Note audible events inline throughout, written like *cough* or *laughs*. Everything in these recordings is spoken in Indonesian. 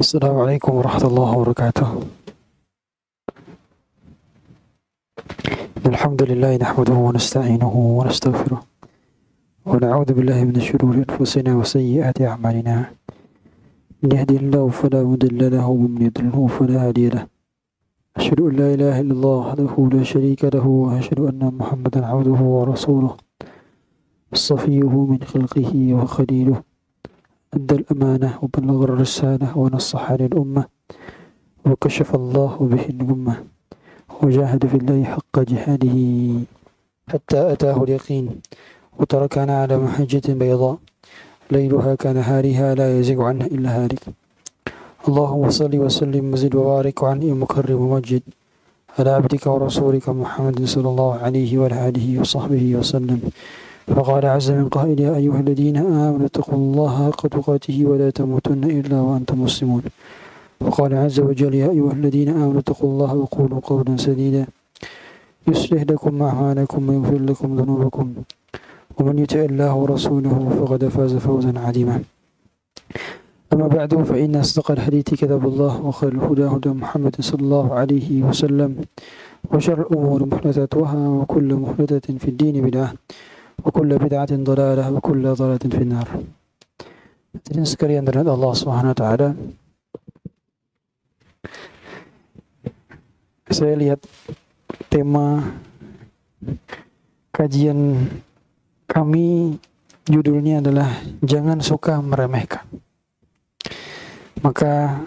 السلام عليكم ورحمة الله وبركاته الحمد لله نحمده ونستعينه ونستغفره ونعوذ بالله من شرور أنفسنا وسيئات أعمالنا. من يهدي الله فلا مضل له ومن يضلله فلا هادي له. أشهد أن لا إله إلا الله وحده لا شريك له وأشهد أن محمدا عبده ورسوله صفيه من خلقه وخليله. أدى الأمانة وبلغ الرسالة ونصح للأمة وكشف الله به الأمة وجاهد في الله حق جهاده حتى أتاه اليقين. وتركنا على محجة بيضاء ليلها كنهارها لا يزيغ عنها إلا هالك. اللهم صل وسلم وزد وبارك وعن مكرم ومجد على عبدك ورسولك محمد صلى الله عليه وعلى آله وصحبه وسلم. فقال عز من قائل يا أيها الذين آمنوا اتقوا الله حق تقاته ولا تموتن إلا وأنتم مسلمون. وقال عز وجل يا أيها الذين آمنوا اتقوا الله وقولوا قولا سديدا. يصلح لكم أعمالكم ويغفر لكم ذنوبكم. ومن يطع الله ورسوله فقد فاز فوزا عظيما أما بعد فإن أصدق الحديث كتاب الله وخير الهدى هدى محمد صلى الله عليه وسلم وشر الأمور محدثاتها وكل محدثة في الدين بدعة وكل بدعة ضلالة وكل ضلالة في النار Hadirin sekalian terhadap Allah Subhanahu wa. Saya lihat tema kajian kami judulnya adalah jangan suka meremehkan. Maka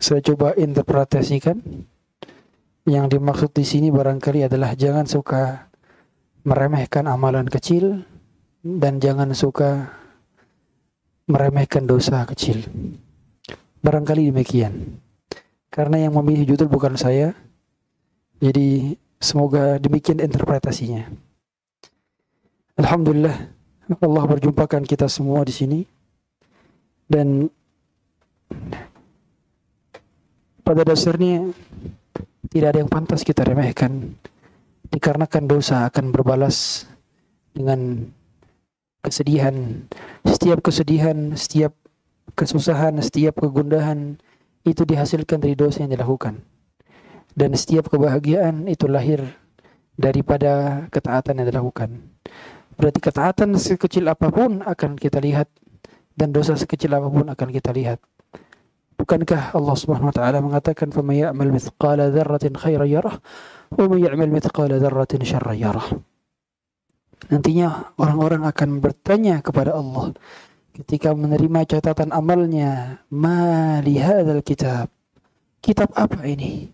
saya coba interpretasikan yang dimaksud di sini barangkali adalah jangan suka meremehkan amalan kecil dan jangan suka meremehkan dosa kecil. Barangkali demikian. Karena yang memilih judul bukan saya. Jadi semoga demikian interpretasinya. Alhamdulillah Allah berjumpakan kita semua di sini. Dan pada dasarnya tidak ada yang pantas kita remehkan dikarenakan dosa akan berbalas dengan kesedihan. Setiap kesedihan setiap kesusahan setiap kegundahan itu dihasilkan dari dosa yang dilakukan. Dan setiap kebahagiaan itu lahir daripada ketaatan yang dilakukan berarti ketaatan sekecil apa pun akan kita lihat dan dosa sekecil apa pun akan kita lihat Bukankah Allah Subhanahu wa taala mengatakan faman ya'mal mithqala dzarratin khairan yarah wa man ya'mal mithqala dzarratin syarran yarah. Nantinya orang-orang akan bertanya kepada Allah ketika menerima catatan amalnya, "Ma li hadzal kitab?" Kitab apa ini?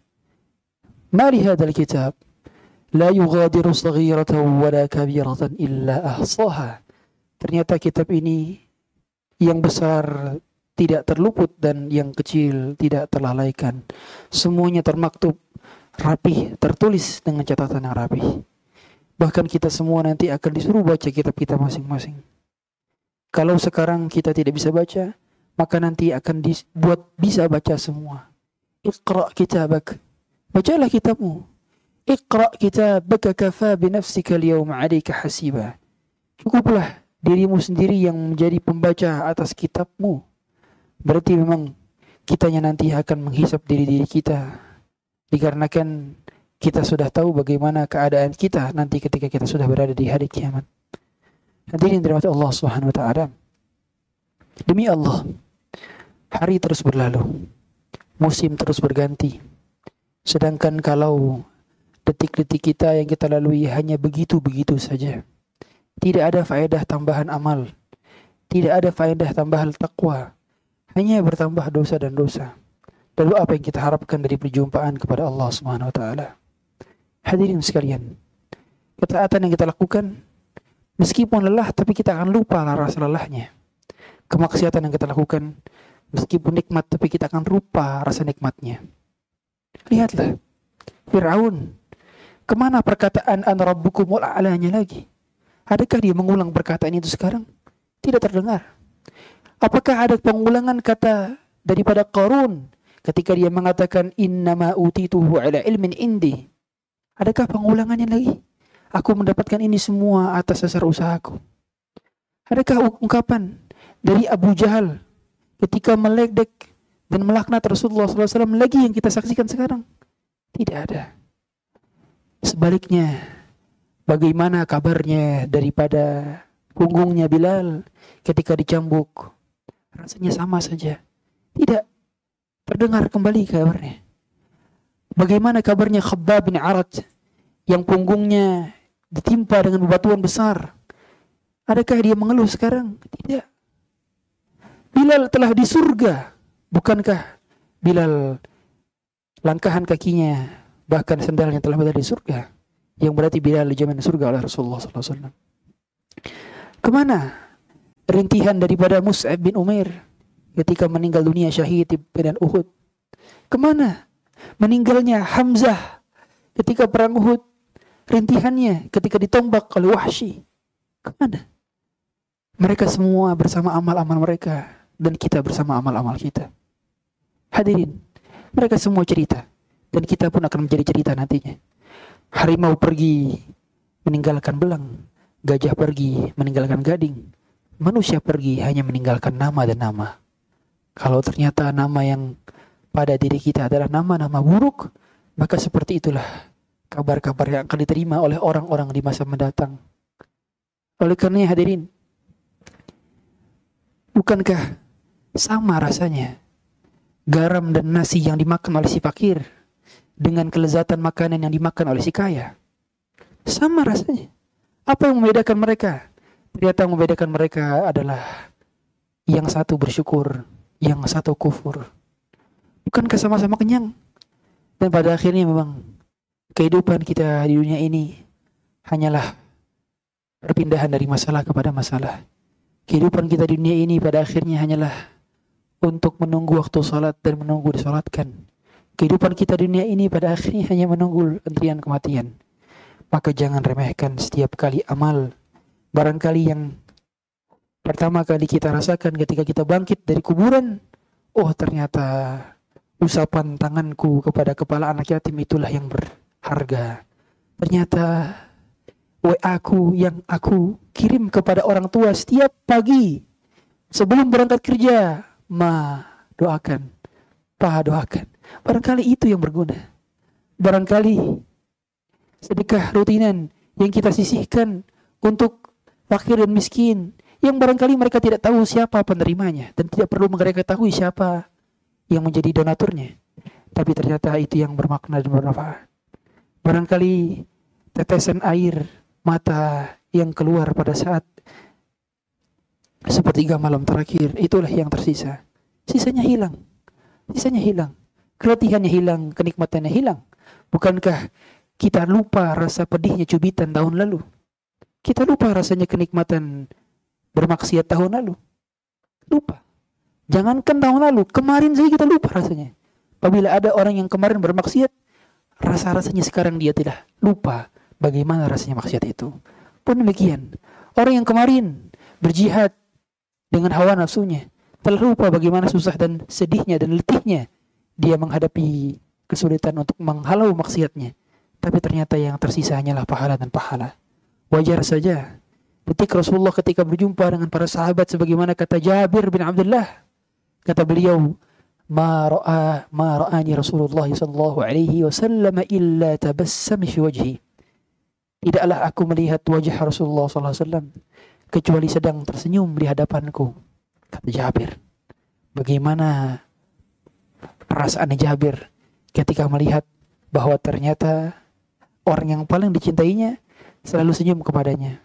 "Ma li hadzal kitab?" La yughadiru saghiratan wala kabiratan illa ahsaha. Ternyata kitab ini yang besar tidak terluput dan yang kecil tidak terlalaikan. Semuanya termaktub rapih, tertulis dengan catatan yang rapih. Bahkan kita semua nanti akan disuruh baca kitab kita masing-masing. Kalau sekarang kita tidak bisa baca, maka nanti akan dibuat bisa baca semua. Iqra kitabak. Bacalah kitabmu. Iqra kitabaka kafa binafsika al-yawma 'alaika hasiba. Cukuplah dirimu sendiri yang menjadi pembaca atas kitabmu Berarti memang kitanya nanti akan menghisap diri-diri kita. Dikarenakan kita sudah tahu bagaimana keadaan kita nanti ketika kita sudah berada di hari kiamat. Hadirin dirahmati Allah Subhanahu wa taala. Demi Allah, hari terus berlalu. Musim terus berganti. Sedangkan kalau detik-detik kita yang kita lalui hanya begitu-begitu saja. Tidak ada faedah tambahan amal. Tidak ada faedah tambahan takwa hanya bertambah dosa dan dosa. Lalu apa yang kita harapkan dari perjumpaan kepada Allah Subhanahu wa taala? Hadirin sekalian, ketaatan yang kita lakukan meskipun lelah tapi kita akan lupa rasa lelahnya. Kemaksiatan yang kita lakukan meskipun nikmat tapi kita akan lupa rasa nikmatnya. Lihatlah Firaun. Ke mana perkataan an rabbukumul a'lanya lagi? Adakah dia mengulang perkataan itu sekarang? Tidak terdengar. Apakah ada pengulangan kata daripada Qarun ketika dia mengatakan innama utituhu ala ilmin indi? Adakah pengulangannya lagi? Aku mendapatkan ini semua atas dasar usahaku. Adakah ungkapan dari Abu Jahal ketika meledek dan melaknat Rasulullah SAW lagi yang kita saksikan sekarang? Tidak ada. Sebaliknya, bagaimana kabarnya daripada punggungnya Bilal ketika dicambuk? Rasanya sama saja. Tidak terdengar kembali kabarnya. Bagaimana kabarnya Khabbab bin Arad yang punggungnya ditimpa dengan bebatuan besar? Adakah dia mengeluh sekarang? Tidak. Bilal telah di surga. Bukankah Bilal langkahan kakinya bahkan sendalnya telah berada di surga? Yang berarti Bilal dijamin surga oleh Rasulullah SAW. Ke mana rintihan daripada Mus'ab bin Umair ketika meninggal dunia syahid di medan Uhud? Ke mana meninggalnya Hamzah ketika perang Uhud? Rintihannya ketika ditombak oleh Wahsy. Ke mana? Mereka semua bersama amal-amal mereka dan kita bersama amal-amal kita. Hadirin, mereka semua cerita dan kita pun akan menjadi cerita nantinya. Harimau pergi meninggalkan belang, gajah pergi meninggalkan gading, manusia pergi hanya meninggalkan nama dan nama. Kalau ternyata nama yang pada diri kita adalah nama-nama buruk, maka seperti itulah kabar-kabar yang akan diterima oleh orang-orang di masa mendatang. Oleh karena hadirin, bukankah sama rasanya garam dan nasi yang dimakan oleh si fakir dengan kelezatan makanan yang dimakan oleh si kaya? Sama rasanya. Apa yang membedakan mereka? Ternyata membedakan mereka adalah yang satu bersyukur, yang satu kufur. Bukankah sama-sama kenyang? Dan pada akhirnya memang kehidupan kita di dunia ini hanyalah perpindahan dari masalah kepada masalah. Kehidupan kita di dunia ini pada akhirnya hanyalah untuk menunggu waktu sholat dan menunggu disolatkan. Kehidupan kita dunia ini pada akhirnya hanya menunggu antrian kematian. Maka jangan remehkan setiap kali amal. Barangkali yang pertama kali kita rasakan ketika kita bangkit dari kuburan. Oh ternyata usapan tanganku kepada kepala anak yatim itulah yang berharga. Ternyata WA aku yang aku kirim kepada orang tua setiap pagi sebelum berangkat kerja. Ma doakan, Pa doakan. Barangkali itu yang berguna. Barangkali sedekah rutinan yang kita sisihkan untuk fakir dan miskin yang barangkali mereka tidak tahu siapa penerimanya dan tidak perlu mereka ketahui siapa yang menjadi donaturnya. Tapi ternyata itu yang bermakna dan bermanfaat. Barangkali tetesan air mata yang keluar pada saat sepertiga malam terakhir itulah yang tersisa. Sisanya hilang. Sisanya hilang. Keletihannya hilang, kenikmatannya hilang. Bukankah kita lupa rasa pedihnya cubitan tahun lalu? Kita lupa rasanya kenikmatan bermaksiat tahun lalu. Lupa. Jangankan tahun lalu, kemarin saja kita lupa rasanya. Apabila ada orang yang kemarin bermaksiat, rasa-rasanya sekarang dia tidak lupa bagaimana rasanya maksiat itu. Pun demikian, orang yang kemarin berjihad dengan hawa nafsunya, telah lupa bagaimana susah dan sedihnya dan letihnya dia menghadapi kesulitan untuk menghalau maksiatnya. Tapi ternyata yang tersisa hanyalah pahala dan pahala. Wajar saja. Ketik Rasulullah ketika berjumpa dengan para sahabat sebagaimana kata Jabir bin Abdullah. Kata beliau, ma ra'a ma ra'ani Rasulullah sallallahu alaihi wasallam illa tabassam fi wajhi. Tidaklah aku melihat wajah Rasulullah sallallahu alaihi wasallam kecuali sedang tersenyum di hadapanku. Kata Jabir. Bagaimana perasaan Jabir ketika melihat bahwa ternyata orang yang paling dicintainya selalu senyum kepadanya.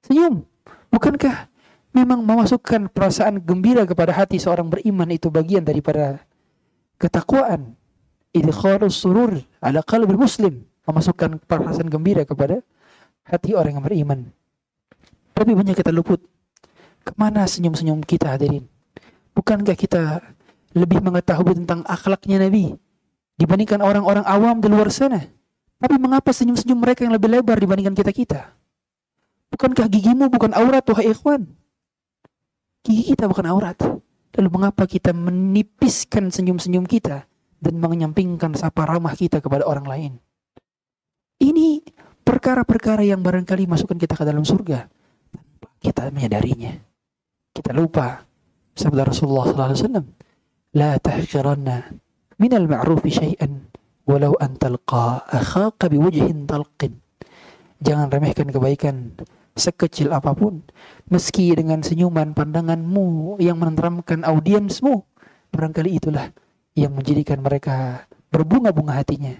Senyum. Bukankah memang memasukkan perasaan gembira kepada hati seorang beriman itu bagian daripada ketakwaan. Idkhalus surur ala qalbil muslim. Memasukkan perasaan gembira kepada hati orang yang beriman. Tapi banyak kita luput. Ke mana senyum-senyum kita hadirin? Bukankah kita lebih mengetahui tentang akhlaknya Nabi dibandingkan orang-orang awam di luar sana? Tapi mengapa senyum-senyum mereka yang lebih lebar dibandingkan kita-kita? Bukankah gigimu bukan aurat, wahai ikhwan? Gigi kita bukan aurat. Lalu mengapa kita menipiskan senyum-senyum kita dan menyampingkan sapa ramah kita kepada orang lain? Ini perkara-perkara yang barangkali masukkan kita ke dalam surga kita menyadarinya. Kita lupa sabda Rasulullah SAW. La tahqiranna minal ma'rufi syai'an walau an talqa akhaka biwajhin talqin. Jangan remehkan kebaikan sekecil apa pun meski dengan senyuman pandanganmu yang menenteramkan audiensmu. Barangkali itulah yang menjadikan mereka berbunga-bunga hatinya.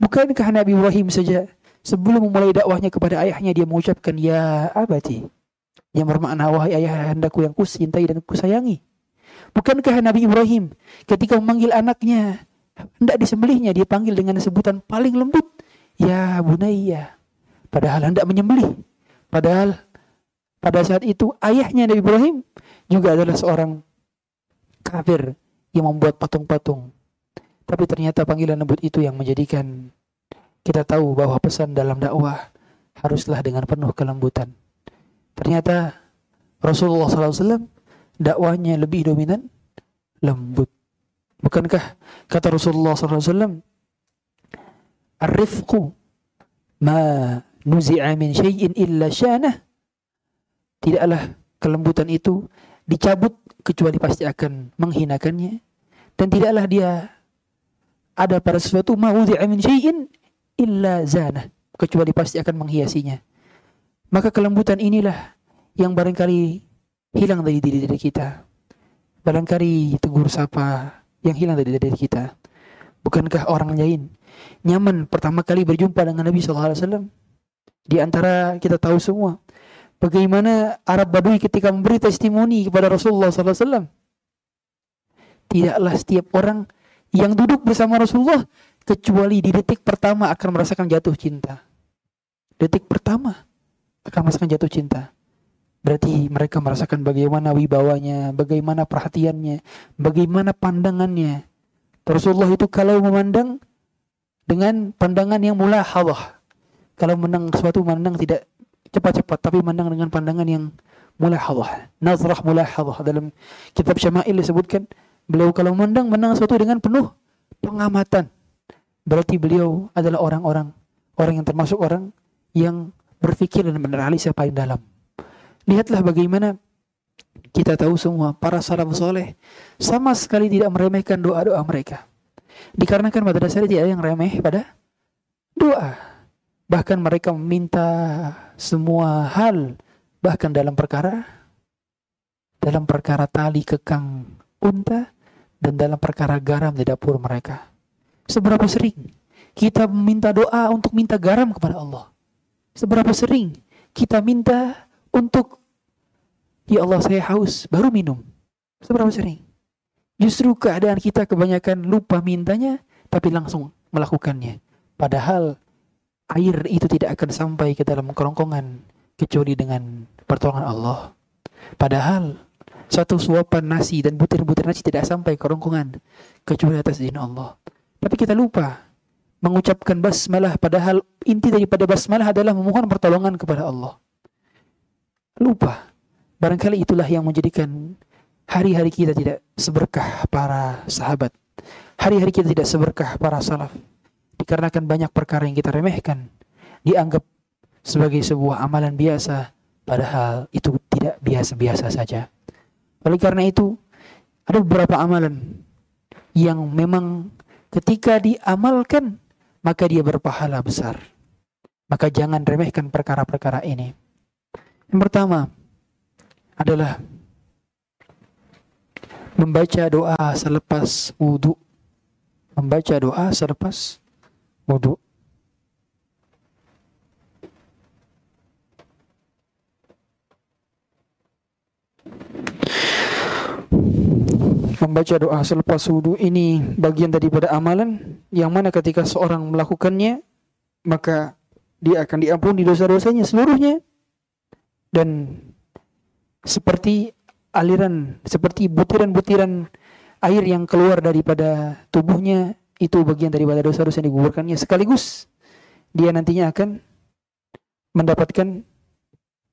Bukankah Nabi Ibrahim saja sebelum memulai dakwahnya kepada ayahnya dia mengucapkan ya abati yang bermakna wahai ayah hendaku yang kusintai dan kusayangi bukankah Nabi Ibrahim ketika memanggil anaknya hendak disembelihnya dia panggil dengan sebutan paling lembut ya bunayya padahal hendak menyembelih Padahal pada saat itu ayahnya Nabi Ibrahim juga adalah seorang kafir yang membuat patung-patung. Tapi ternyata panggilan lembut itu yang menjadikan kita tahu bahwa pesan dalam dakwah haruslah dengan penuh kelembutan. Ternyata Rasulullah SAW dakwahnya lebih dominan lembut. Bukankah kata Rasulullah SAW, Ar-rifqu ma nuzi'a min syai'in illa syanah. Tidaklah kelembutan itu dicabut kecuali pasti akan menghinakannya dan tidaklah dia ada pada sesuatu mauzi'a min syai'in illa zanah kecuali pasti akan menghiasinya. Maka kelembutan inilah yang barangkali hilang dari diri diri kita. Barangkali tegur sapa yang hilang dari diri kita. Bukankah orang lain nyaman pertama kali berjumpa dengan Nabi sallallahu alaihi wasallam? Di antara kita tahu semua bagaimana Arab Badui ketika memberi testimoni kepada Rasulullah SAW. Tidaklah setiap orang yang duduk bersama Rasulullah kecuali di detik pertama akan merasakan jatuh cinta. Detik pertama akan merasakan jatuh cinta. Berarti mereka merasakan bagaimana wibawanya, bagaimana perhatiannya, bagaimana pandangannya. Rasulullah itu kalau memandang dengan pandangan yang mula Allah, kalau menang sesuatu menang tidak cepat-cepat tapi menang dengan pandangan yang mulahadhah nazrah mulahadhah dalam kitab Syama'il disebutkan beliau kalau menang menang sesuatu dengan penuh pengamatan. Berarti beliau adalah orang-orang orang yang termasuk orang yang berpikir dan meneralis apa yang dalam lihatlah bagaimana kita tahu semua para salaf soleh sama sekali tidak meremehkan doa-doa mereka dikarenakan pada dasarnya tidak ada yang remeh pada doa Bahkan mereka meminta semua hal, bahkan dalam perkara dalam perkara tali kekang unta dan dalam perkara garam di dapur mereka. Seberapa sering kita meminta doa untuk minta garam kepada Allah? Seberapa sering kita minta untuk Ya Allah saya haus, baru minum. Seberapa sering? Justru keadaan kita kebanyakan lupa mintanya, tapi langsung melakukannya. Padahal air itu tidak akan sampai ke dalam kerongkongan kecuali dengan pertolongan Allah. Padahal satu suapan nasi dan butir-butir nasi tidak sampai ke kerongkongan kecuali atas izin Allah. Tapi kita lupa mengucapkan basmalah padahal inti daripada basmalah adalah memohon pertolongan kepada Allah. Lupa. Barangkali itulah yang menjadikan hari-hari kita tidak seberkah para sahabat. Hari-hari kita tidak seberkah para salaf dikarenakan banyak perkara yang kita remehkan dianggap sebagai sebuah amalan biasa padahal itu tidak biasa-biasa saja. Oleh karena itu ada beberapa amalan yang memang ketika diamalkan maka dia berpahala besar. Maka jangan remehkan perkara-perkara ini. Yang pertama adalah membaca doa selepas wudhu. Membaca doa selepas wudhu. Membaca doa selepas wudhu ini bagian daripada amalan yang mana ketika seorang melakukannya maka dia akan diampuni dosa-dosanya seluruhnya dan seperti aliran seperti butiran-butiran air yang keluar daripada tubuhnya itu bagian daripada dosa-dosa yang digugurkannya sekaligus dia nantinya akan mendapatkan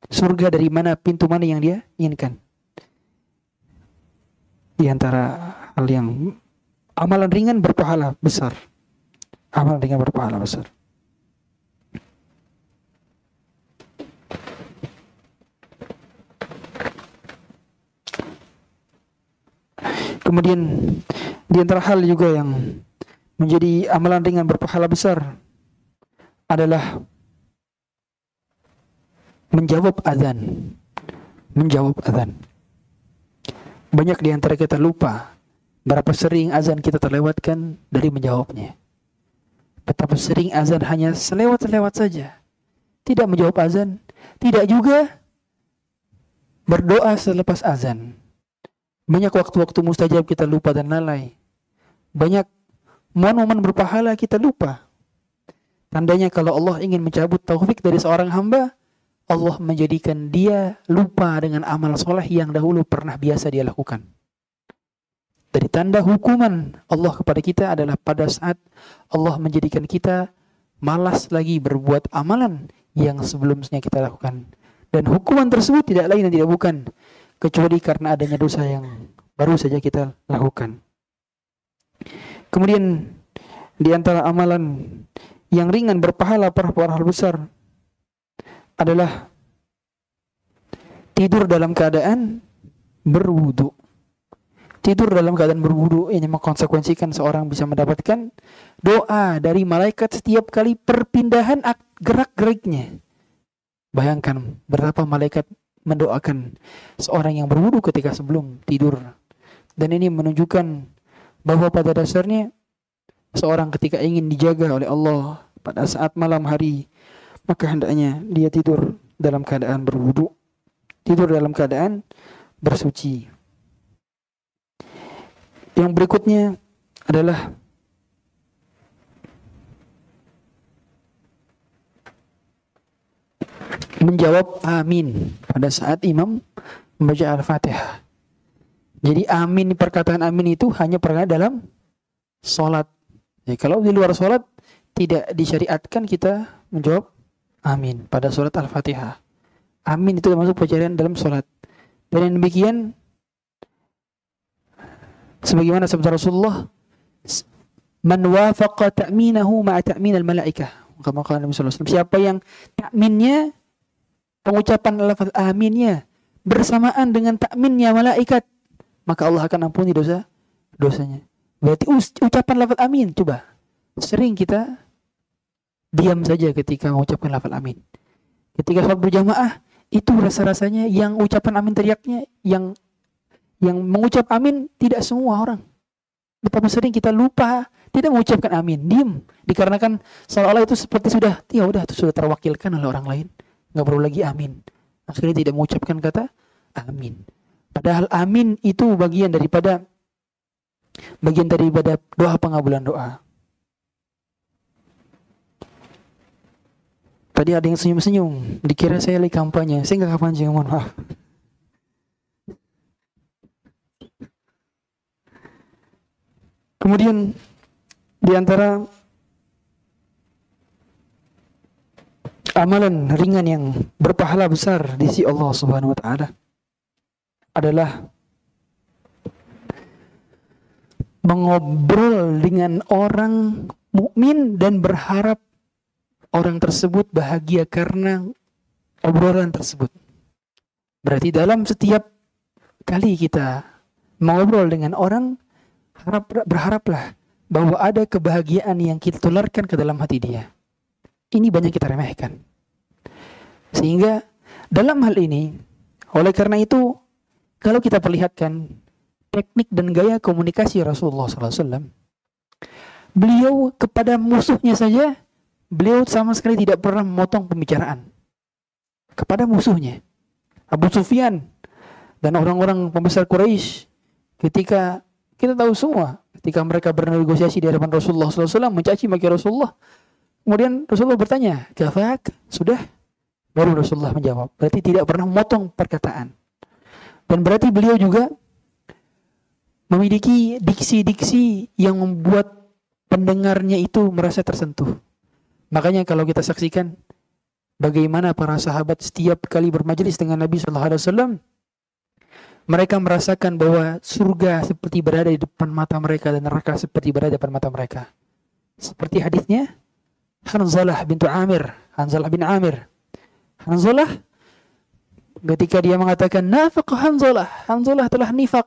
surga dari mana pintu mana yang dia inginkan. Di antara hal yang amalan ringan berpahala besar. Amalan ringan berpahala besar. Kemudian di antara hal juga yang menjadi amalan ringan berpahala besar adalah menjawab azan. Menjawab azan. Banyak di antara kita lupa berapa sering azan kita terlewatkan dari menjawabnya. Betapa sering azan hanya selewat-selewat saja. Tidak menjawab azan, tidak juga berdoa selepas azan. Banyak waktu-waktu mustajab kita lupa dan lalai. Banyak momen-momen berpahala kita lupa. Tandanya kalau Allah ingin mencabut taufik dari seorang hamba, Allah menjadikan dia lupa dengan amal soleh yang dahulu pernah biasa dia lakukan. Dari tanda hukuman Allah kepada kita adalah pada saat Allah menjadikan kita malas lagi berbuat amalan yang sebelumnya kita lakukan. Dan hukuman tersebut tidak lain dan tidak bukan kecuali karena adanya dosa yang baru saja kita lakukan. Kemudian di antara amalan yang ringan berpahala para hal besar adalah tidur dalam keadaan berwudu. Tidur dalam keadaan berwudu ini mengkonsekuensikan seorang bisa mendapatkan doa dari malaikat setiap kali perpindahan gerak-geriknya. Bayangkan berapa malaikat mendoakan seorang yang berwudu ketika sebelum tidur. Dan ini menunjukkan bahwa pada dasarnya seorang ketika ingin dijaga oleh Allah pada saat malam hari maka hendaknya dia tidur dalam keadaan berwudu, tidur dalam keadaan bersuci. Yang berikutnya adalah menjawab amin pada saat imam membaca Al-Fatihah. Jadi amin perkataan amin itu hanya pernah dalam sholat. Ya, kalau di luar sholat tidak disyariatkan kita menjawab amin pada sholat Al-Fatihah. Amin itu termasuk pelajaran dalam sholat. Dan yang demikian sebagaimana sabda Rasulullah man wafaqa ta'minahu ma'a ta'min al-malaikah kama qala Nabi sallallahu alaihi wasallam siapa yang takminnya pengucapan lafaz aminnya bersamaan dengan takminnya malaikat maka Allah akan ampuni dosa dosanya berarti ucapan lafaz amin coba sering kita diam saja ketika mengucapkan lafaz amin ketika sholat berjamaah itu rasa-rasanya yang ucapan amin teriaknya yang yang mengucap amin tidak semua orang. Betapa sering kita lupa tidak mengucapkan amin, diam. Dikarenakan seolah-olah itu seperti sudah, ya udah itu sudah terwakilkan oleh orang lain, nggak perlu lagi amin. Akhirnya tidak mengucapkan kata amin. Padahal amin itu bagian daripada bagian daripada doa pengabulan doa. Tadi ada yang senyum-senyum, dikira saya lagi kampanye. Saya nggak kampanye, mohon maaf. Kemudian di antara amalan ringan yang berpahala besar di sisi Allah Subhanahu wa taala adalah mengobrol dengan orang mukmin dan berharap orang tersebut bahagia karena obrolan tersebut. Berarti dalam setiap kali kita mengobrol dengan orang harap berharaplah bahwa ada kebahagiaan yang kita tularkan ke dalam hati dia. Ini banyak kita remehkan. Sehingga dalam hal ini, oleh karena itu, kalau kita perlihatkan teknik dan gaya komunikasi Rasulullah SAW, beliau kepada musuhnya saja, beliau sama sekali tidak pernah memotong pembicaraan. Kepada musuhnya, Abu Sufyan dan orang-orang pembesar Quraisy ketika kita tahu semua ketika mereka bernegosiasi di hadapan Rasulullah SAW mencaci maki Rasulullah. Kemudian Rasulullah bertanya, "Kafak?" Sudah? Baru Rasulullah menjawab. Berarti tidak pernah memotong perkataan. Dan berarti beliau juga memiliki diksi-diksi yang membuat pendengarnya itu merasa tersentuh. Makanya kalau kita saksikan bagaimana para sahabat setiap kali bermajelis dengan Nabi Shallallahu Alaihi Wasallam mereka merasakan bahwa surga seperti berada di depan mata mereka dan neraka seperti berada di depan mata mereka. Seperti hadisnya Hanzalah bintu Amir, Hanzalah bin Amir. Hanzalah ketika dia mengatakan nafaq Hanzalah, Hanzalah telah nifak.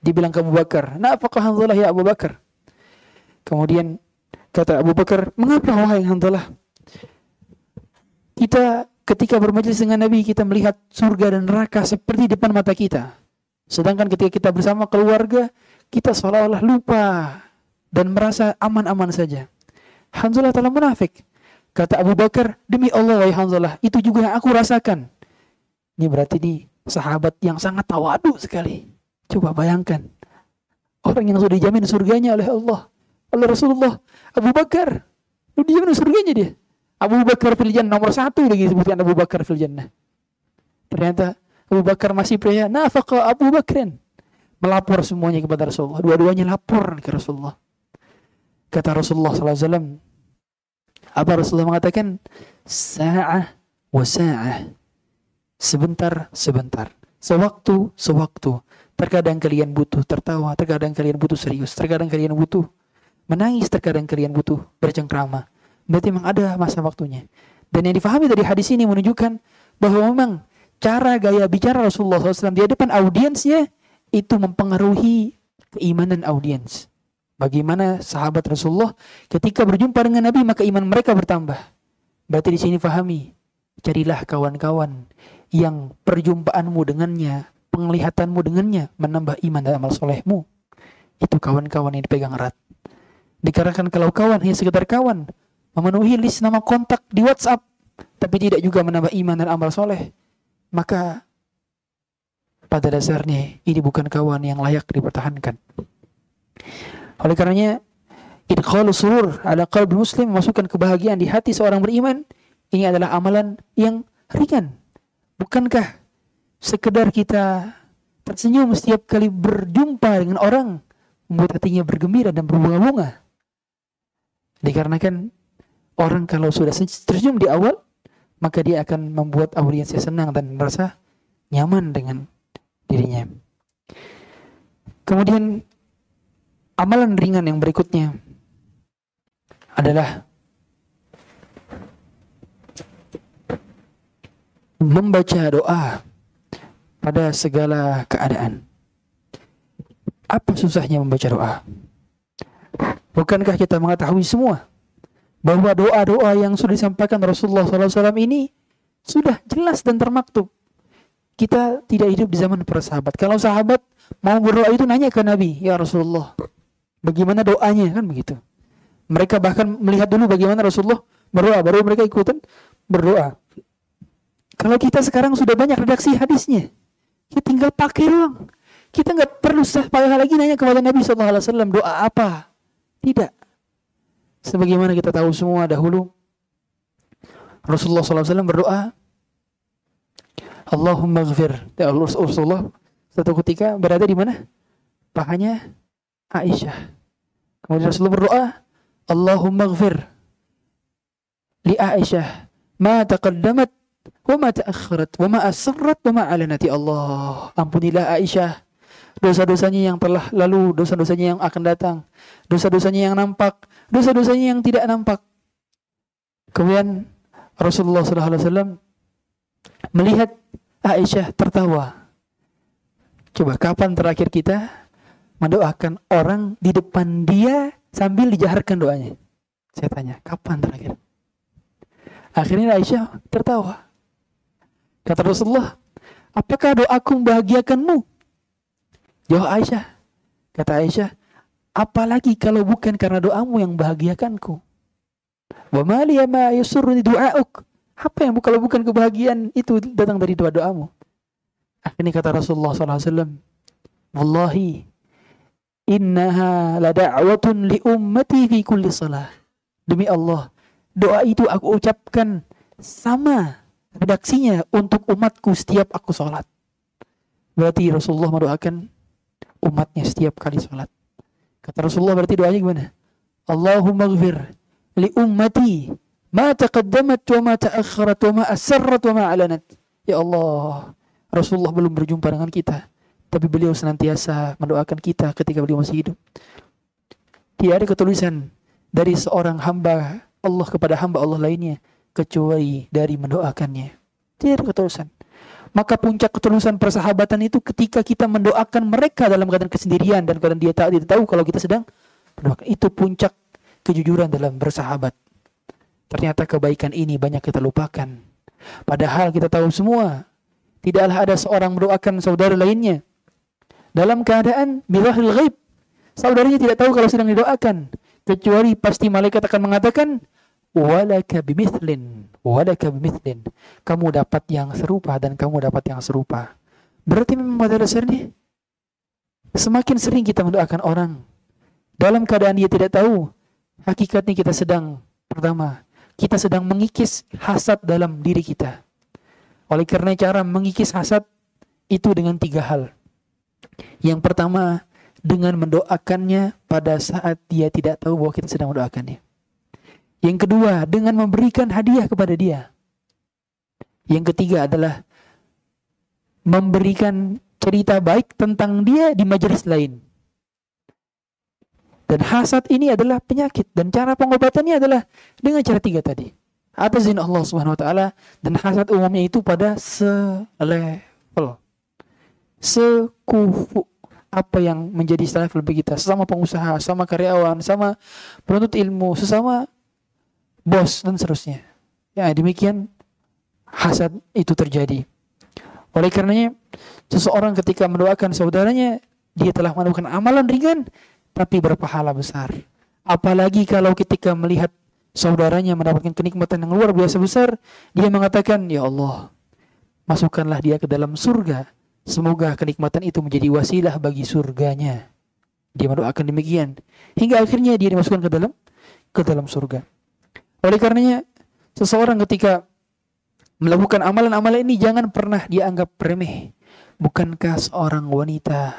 Dibilang ke Abu Bakar, nafaq Hanzalah ya Abu Bakar. Kemudian kata Abu Bakar, mengapa wahai Hanzalah? Kita ketika bermajlis dengan Nabi kita melihat surga dan neraka seperti depan mata kita. Sedangkan ketika kita bersama keluarga, kita seolah-olah lupa dan merasa aman-aman saja. Hanzalah telah munafik. Kata Abu Bakar, demi Allah wahai Hanzalah, itu juga yang aku rasakan. Ini berarti di sahabat yang sangat tawadu sekali. Coba bayangkan. Orang yang sudah dijamin surganya oleh Allah. Oleh Rasulullah. Abu Bakar. Sudah dijamin surganya dia. Abu Bakar fil nomor satu lagi disebutkan Abu Bakar fil Ternyata Abu Bakar masih pria nafaqa Abu Bakrin melapor semuanya kepada Rasulullah dua-duanya lapor ke Rasulullah kata Rasulullah SAW apa Rasulullah mengatakan? Sa'ah wa sa'ah. Sebentar sebentar. Sewaktu sewaktu. Terkadang kalian butuh tertawa terkadang kalian butuh serius terkadang kalian butuh menangis terkadang kalian butuh bercengkrama. Berarti memang ada masa waktunya. Dan yang difahami dari hadis ini menunjukkan bahwa memang cara gaya bicara Rasulullah SAW di hadapan audiensnya itu mempengaruhi keimanan audiens. Bagaimana sahabat Rasulullah ketika berjumpa dengan Nabi maka iman mereka bertambah. Berarti di sini fahami, carilah kawan-kawan yang perjumpaanmu dengannya, penglihatanmu dengannya menambah iman dan amal solehmu. Itu kawan-kawan yang dipegang erat. Dikarenakan kalau kawan hanya sekedar kawan, memenuhi list nama kontak di WhatsApp, tapi tidak juga menambah iman dan amal soleh, maka pada dasarnya ini bukan kawan yang layak dipertahankan. Oleh karenanya idkhalu surur ala qalbi muslim memasukkan kebahagiaan di hati seorang beriman ini adalah amalan yang ringan. Bukankah sekedar kita tersenyum setiap kali berjumpa dengan orang membuat hatinya bergembira dan berbunga-bunga? Dikarenakan orang kalau sudah tersenyum di awal maka dia akan membuat audiensnya senang dan merasa nyaman dengan dirinya. Kemudian amalan ringan yang berikutnya adalah membaca doa pada segala keadaan. Apa susahnya membaca doa? Bukankah kita mengetahui semua bahwa doa-doa yang sudah disampaikan Rasulullah SAW ini sudah jelas dan termaktub. Kita tidak hidup di zaman para sahabat. Kalau sahabat mau berdoa itu nanya ke Nabi, ya Rasulullah, bagaimana doanya kan begitu. Mereka bahkan melihat dulu bagaimana Rasulullah berdoa, baru mereka ikutan berdoa. Kalau kita sekarang sudah banyak redaksi hadisnya, kita tinggal pakai doang. Kita nggak perlu sah lagi nanya kepada Nabi SAW doa apa. Tidak. Sebagaimana kita tahu semua dahulu Rasulullah SAW berdoa Allahumma ghafir ya Rasulullah satu ketika berada di mana? Pahanya Aisyah. Kemudian Rasulullah berdoa Allahumma ghafir li Aisyah ma taqaddamat wa ma ta'akhirat wa ma asrat wa ma alanati Allah. Ampunilah Aisyah dosa-dosanya yang telah lalu, dosa-dosanya yang akan datang, dosa-dosanya yang nampak, dosa-dosanya yang tidak nampak. Kemudian Rasulullah SAW melihat Aisyah tertawa. Coba kapan terakhir kita mendoakan orang di depan dia sambil dijaharkan doanya? Saya tanya, kapan terakhir? Akhirnya Aisyah tertawa. Kata Rasulullah, apakah doaku membahagiakanmu? Jawab Aisyah. Kata Aisyah, apalagi kalau bukan karena doamu yang bahagiakanku. Wa ma yusurruni du'auk. Apa yang kalau bukan kebahagiaan itu datang dari doa-doamu. Akhirnya kata Rasulullah SAW, Wallahi, innaha la da'watun li ummati fi kulli salah. Demi Allah, doa itu aku ucapkan sama redaksinya untuk umatku setiap aku sholat. Berarti Rasulullah mendoakan umatnya setiap kali sholat. Kata Rasulullah berarti doanya gimana? Allahumma gfir li ummati Ma taqaddamat wa ma ta'akharat wa ma asarrat wa ma alanat. Ya Allah, Rasulullah belum berjumpa dengan kita, tapi beliau senantiasa mendoakan kita ketika beliau masih hidup. Tidak ada ketulisan dari seorang hamba Allah kepada hamba Allah lainnya kecuali dari mendoakannya. Tidak ada ketulusan. Maka puncak ketulusan persahabatan itu ketika kita mendoakan mereka dalam keadaan kesendirian dan keadaan dia tak tidak tahu kalau kita sedang mendoakan. Itu puncak kejujuran dalam bersahabat. Ternyata kebaikan ini banyak kita lupakan. Padahal kita tahu semua tidaklah ada seorang mendoakan saudara lainnya dalam keadaan bilahil ghaib. Saudaranya tidak tahu kalau sedang didoakan. Kecuali pasti malaikat akan mengatakan walaka bimithlin walaka bimithlin. Kamu dapat yang serupa dan kamu dapat yang serupa. Berarti memang pada dasarnya semakin sering kita mendoakan orang dalam keadaan dia tidak tahu hakikatnya kita sedang pertama kita sedang mengikis hasad dalam diri kita. Oleh karena cara mengikis hasad itu dengan tiga hal yang pertama dengan mendoakannya pada saat dia tidak tahu bahwa kita sedang mendoakannya. Yang kedua, dengan memberikan hadiah kepada dia. Yang ketiga adalah memberikan cerita baik tentang dia di majelis lain. Dan hasad ini adalah penyakit dan cara pengobatannya adalah dengan cara tiga tadi. Atas izin Allah Subhanahu wa taala dan hasad umumnya itu pada selevel. Sekufu apa yang menjadi level bagi kita sesama pengusaha, sama karyawan, sama penuntut ilmu, sesama bos dan seterusnya. Ya, demikian hasad itu terjadi. Oleh karenanya seseorang ketika mendoakan saudaranya dia telah melakukan amalan ringan tapi berpahala besar. Apalagi kalau ketika melihat saudaranya mendapatkan kenikmatan yang luar biasa besar, dia mengatakan, "Ya Allah, masukkanlah dia ke dalam surga." Semoga kenikmatan itu menjadi wasilah bagi surganya. Dia mendoakan demikian. Hingga akhirnya dia dimasukkan ke dalam ke dalam surga. Oleh karenanya, seseorang ketika melakukan amalan-amalan ini jangan pernah dianggap remeh. Bukankah seorang wanita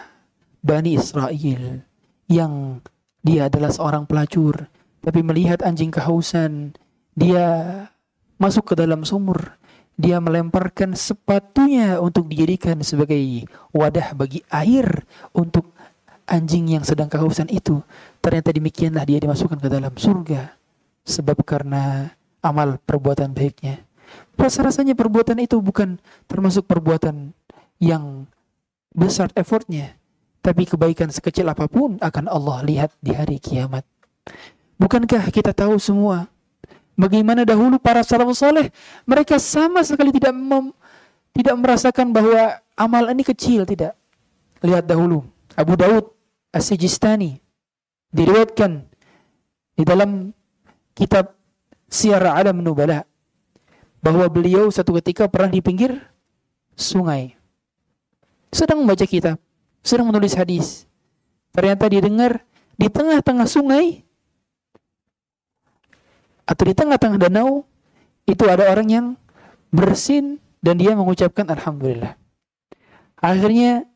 Bani Israel yang dia adalah seorang pelacur, tapi melihat anjing kehausan, dia masuk ke dalam sumur dia melemparkan sepatunya untuk dijadikan sebagai wadah bagi air untuk anjing yang sedang kehausan itu. Ternyata demikianlah dia dimasukkan ke dalam surga. Sebab karena amal perbuatan baiknya. Rasa-rasanya perbuatan itu bukan termasuk perbuatan yang besar effortnya. Tapi kebaikan sekecil apa pun akan Allah lihat di hari kiamat. Bukankah kita tahu semua Bagaimana dahulu para salafus soleh mereka sama sekali tidak mem, tidak merasakan bahwa amal ini kecil tidak. Lihat dahulu Abu Daud As-Sijistani diriwayatkan di dalam kitab Syiar Alam Nubala bahwa beliau satu ketika pernah di pinggir sungai sedang membaca kitab, sedang menulis hadis. Ternyata didengar di tengah-tengah sungai atau di tengah-tengah danau itu ada orang yang bersin dan dia mengucapkan alhamdulillah. Akhirnya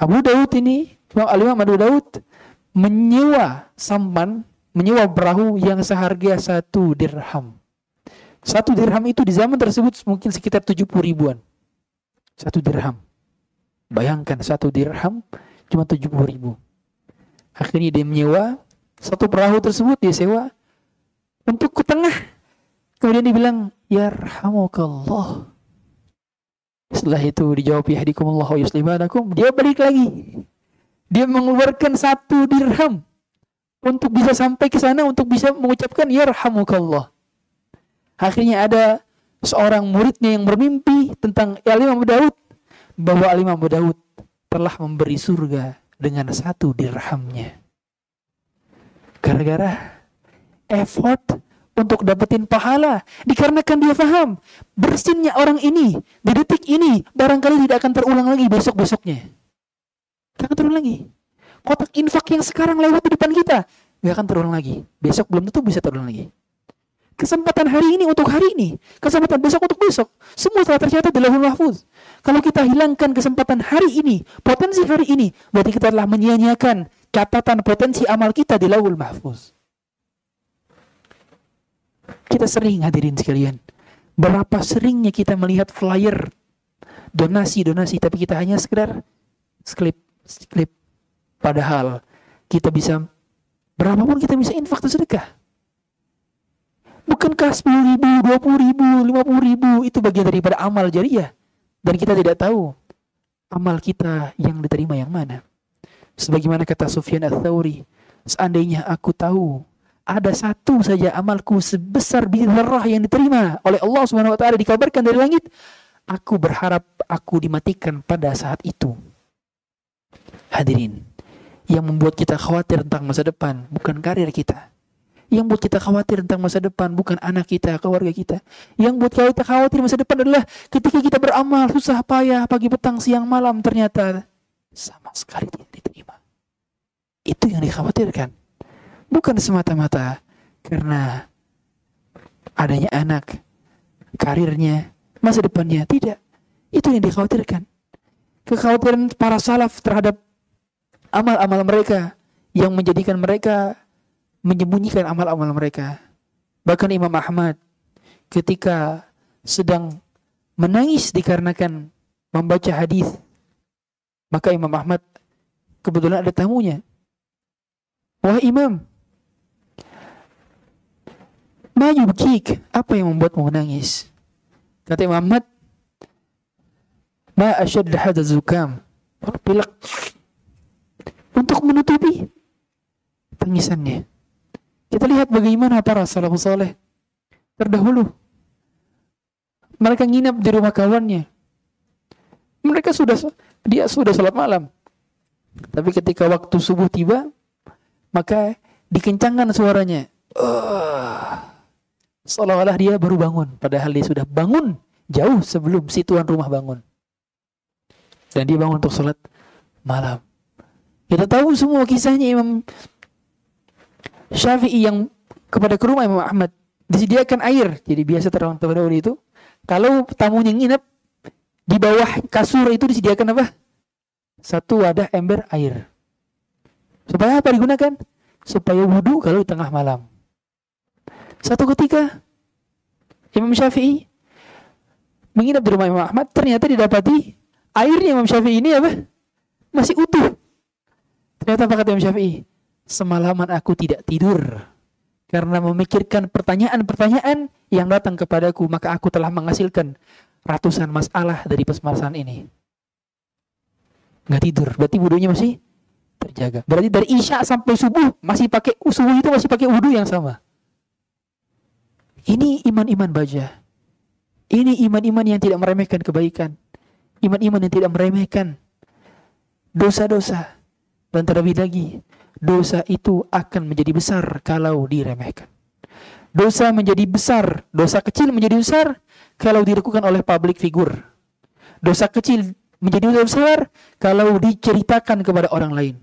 Abu Daud ini, Imam Abu Daud menyewa sampan, menyewa perahu yang seharga satu dirham. Satu dirham itu di zaman tersebut mungkin sekitar 70 ribuan. Satu dirham. Bayangkan satu dirham cuma 70 ribu. Akhirnya dia menyewa satu perahu tersebut dia sewa untuk ke tengah. Kemudian dibilang, Yarhamukallah. Setelah itu dijawab yahdikumullah wa yuslimanakum. Dia balik lagi. Dia mengeluarkan satu dirham untuk bisa sampai ke sana untuk bisa mengucapkan yarhamukallah. Akhirnya ada seorang muridnya yang bermimpi tentang Al-Imam Abu Daud bahwa Al-Imam Abu Daud telah memberi surga dengan satu dirhamnya. Gara-gara effort untuk dapetin pahala dikarenakan dia paham bersinnya orang ini di detik ini barangkali tidak akan terulang lagi besok-besoknya. Tidak akan terulang lagi. Kotak infak yang sekarang lewat di depan kita nggak akan terulang lagi. Besok belum tentu bisa terulang lagi. Kesempatan hari ini untuk hari ini, kesempatan besok untuk besok, semua telah tercatat di lahul mahfuz. Kalau kita hilangkan kesempatan hari ini, potensi hari ini, berarti kita telah menyia-nyiakan catatan potensi amal kita di lahul mahfuz. Kita sering hadirin sekalian. Berapa seringnya kita melihat flyer donasi-donasi tapi kita hanya sekedar sklip sklip padahal kita bisa berapapun kita bisa infak atau sedekah. Bukankah 10 ribu, 20 ribu, 50 ribu? Itu bagian daripada amal jariah. Dan kita tidak tahu amal kita yang diterima yang mana. Sebagaimana kata Sufyan ats-Tsauri seandainya aku tahu ada satu saja amalku sebesar biji zarrah yang diterima oleh Allah Subhanahu wa taala dikabarkan dari langit aku berharap aku dimatikan pada saat itu hadirin yang membuat kita khawatir tentang masa depan bukan karir kita yang buat kita khawatir tentang masa depan bukan anak kita, keluarga kita. Yang buat kita khawatir masa depan adalah ketika kita beramal susah payah pagi petang siang malam ternyata sama sekali tidak diterima. Itu yang dikhawatirkan. Bukan semata-mata karena adanya anak, karirnya, masa depannya. Tidak. Itu yang dikhawatirkan. Kekhawatiran para salaf terhadap amal-amal mereka yang menjadikan mereka menyembunyikan amal-amal mereka. Bahkan Imam Ahmad ketika sedang menangis dikarenakan membaca hadis, maka Imam Ahmad kebetulan ada tamunya. Wah Imam, ma yubkik, apa yang membuatmu menangis? Kata Imam Ahmad, ma asyad hadza zukam. Pilek untuk menutupi tangisannya. Kita lihat bagaimana para salafus soleh terdahulu. Mereka nginap di rumah kawannya. Mereka sudah dia sudah sholat malam. Tapi ketika waktu subuh tiba, maka dikencangkan suaranya. Uh, seolah-olah dia baru bangun. Padahal dia sudah bangun jauh sebelum si tuan rumah bangun. Dan dia bangun untuk sholat malam. Kita tahu semua kisahnya Imam Syafi'i yang kepada ke rumah Imam Ahmad disediakan air. Jadi biasa terang terdahulu itu kalau tamunya nginep di bawah kasur itu disediakan apa? Satu wadah ember air. Supaya apa digunakan? Supaya wudhu kalau di tengah malam. Satu ketika Imam Syafi'i menginap di rumah Imam Ahmad ternyata didapati airnya Imam Syafi'i ini apa? Masih utuh. Ternyata apa kata Imam Syafi'i? semalaman aku tidak tidur karena memikirkan pertanyaan-pertanyaan yang datang kepadaku maka aku telah menghasilkan ratusan masalah dari pesmasan ini nggak tidur berarti wudhunya masih terjaga berarti dari isya sampai subuh masih pakai subuh itu masih pakai wudhu yang sama ini iman-iman baja ini iman-iman yang tidak meremehkan kebaikan iman-iman yang tidak meremehkan dosa-dosa dan terlebih lagi dosa itu akan menjadi besar kalau diremehkan. Dosa menjadi besar, dosa kecil menjadi besar kalau dilakukan oleh public figure. Dosa kecil menjadi besar kalau diceritakan kepada orang lain.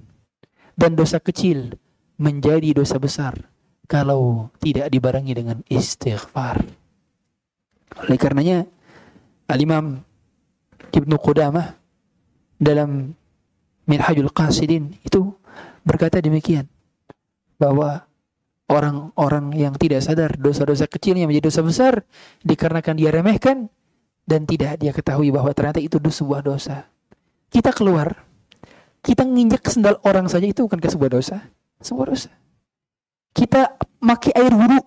Dan dosa kecil menjadi dosa besar kalau tidak dibarengi dengan istighfar. Oleh karenanya Al-Imam Ibnu Qudamah dalam Minhajul Qasidin itu berkata demikian bahwa orang-orang yang tidak sadar dosa-dosa kecilnya menjadi dosa besar dikarenakan dia remehkan dan tidak dia ketahui bahwa ternyata itu sebuah dosa. Kita keluar, kita nginjek sendal orang saja itu bukan sebuah dosa, sebuah dosa. Kita maki air wudhu,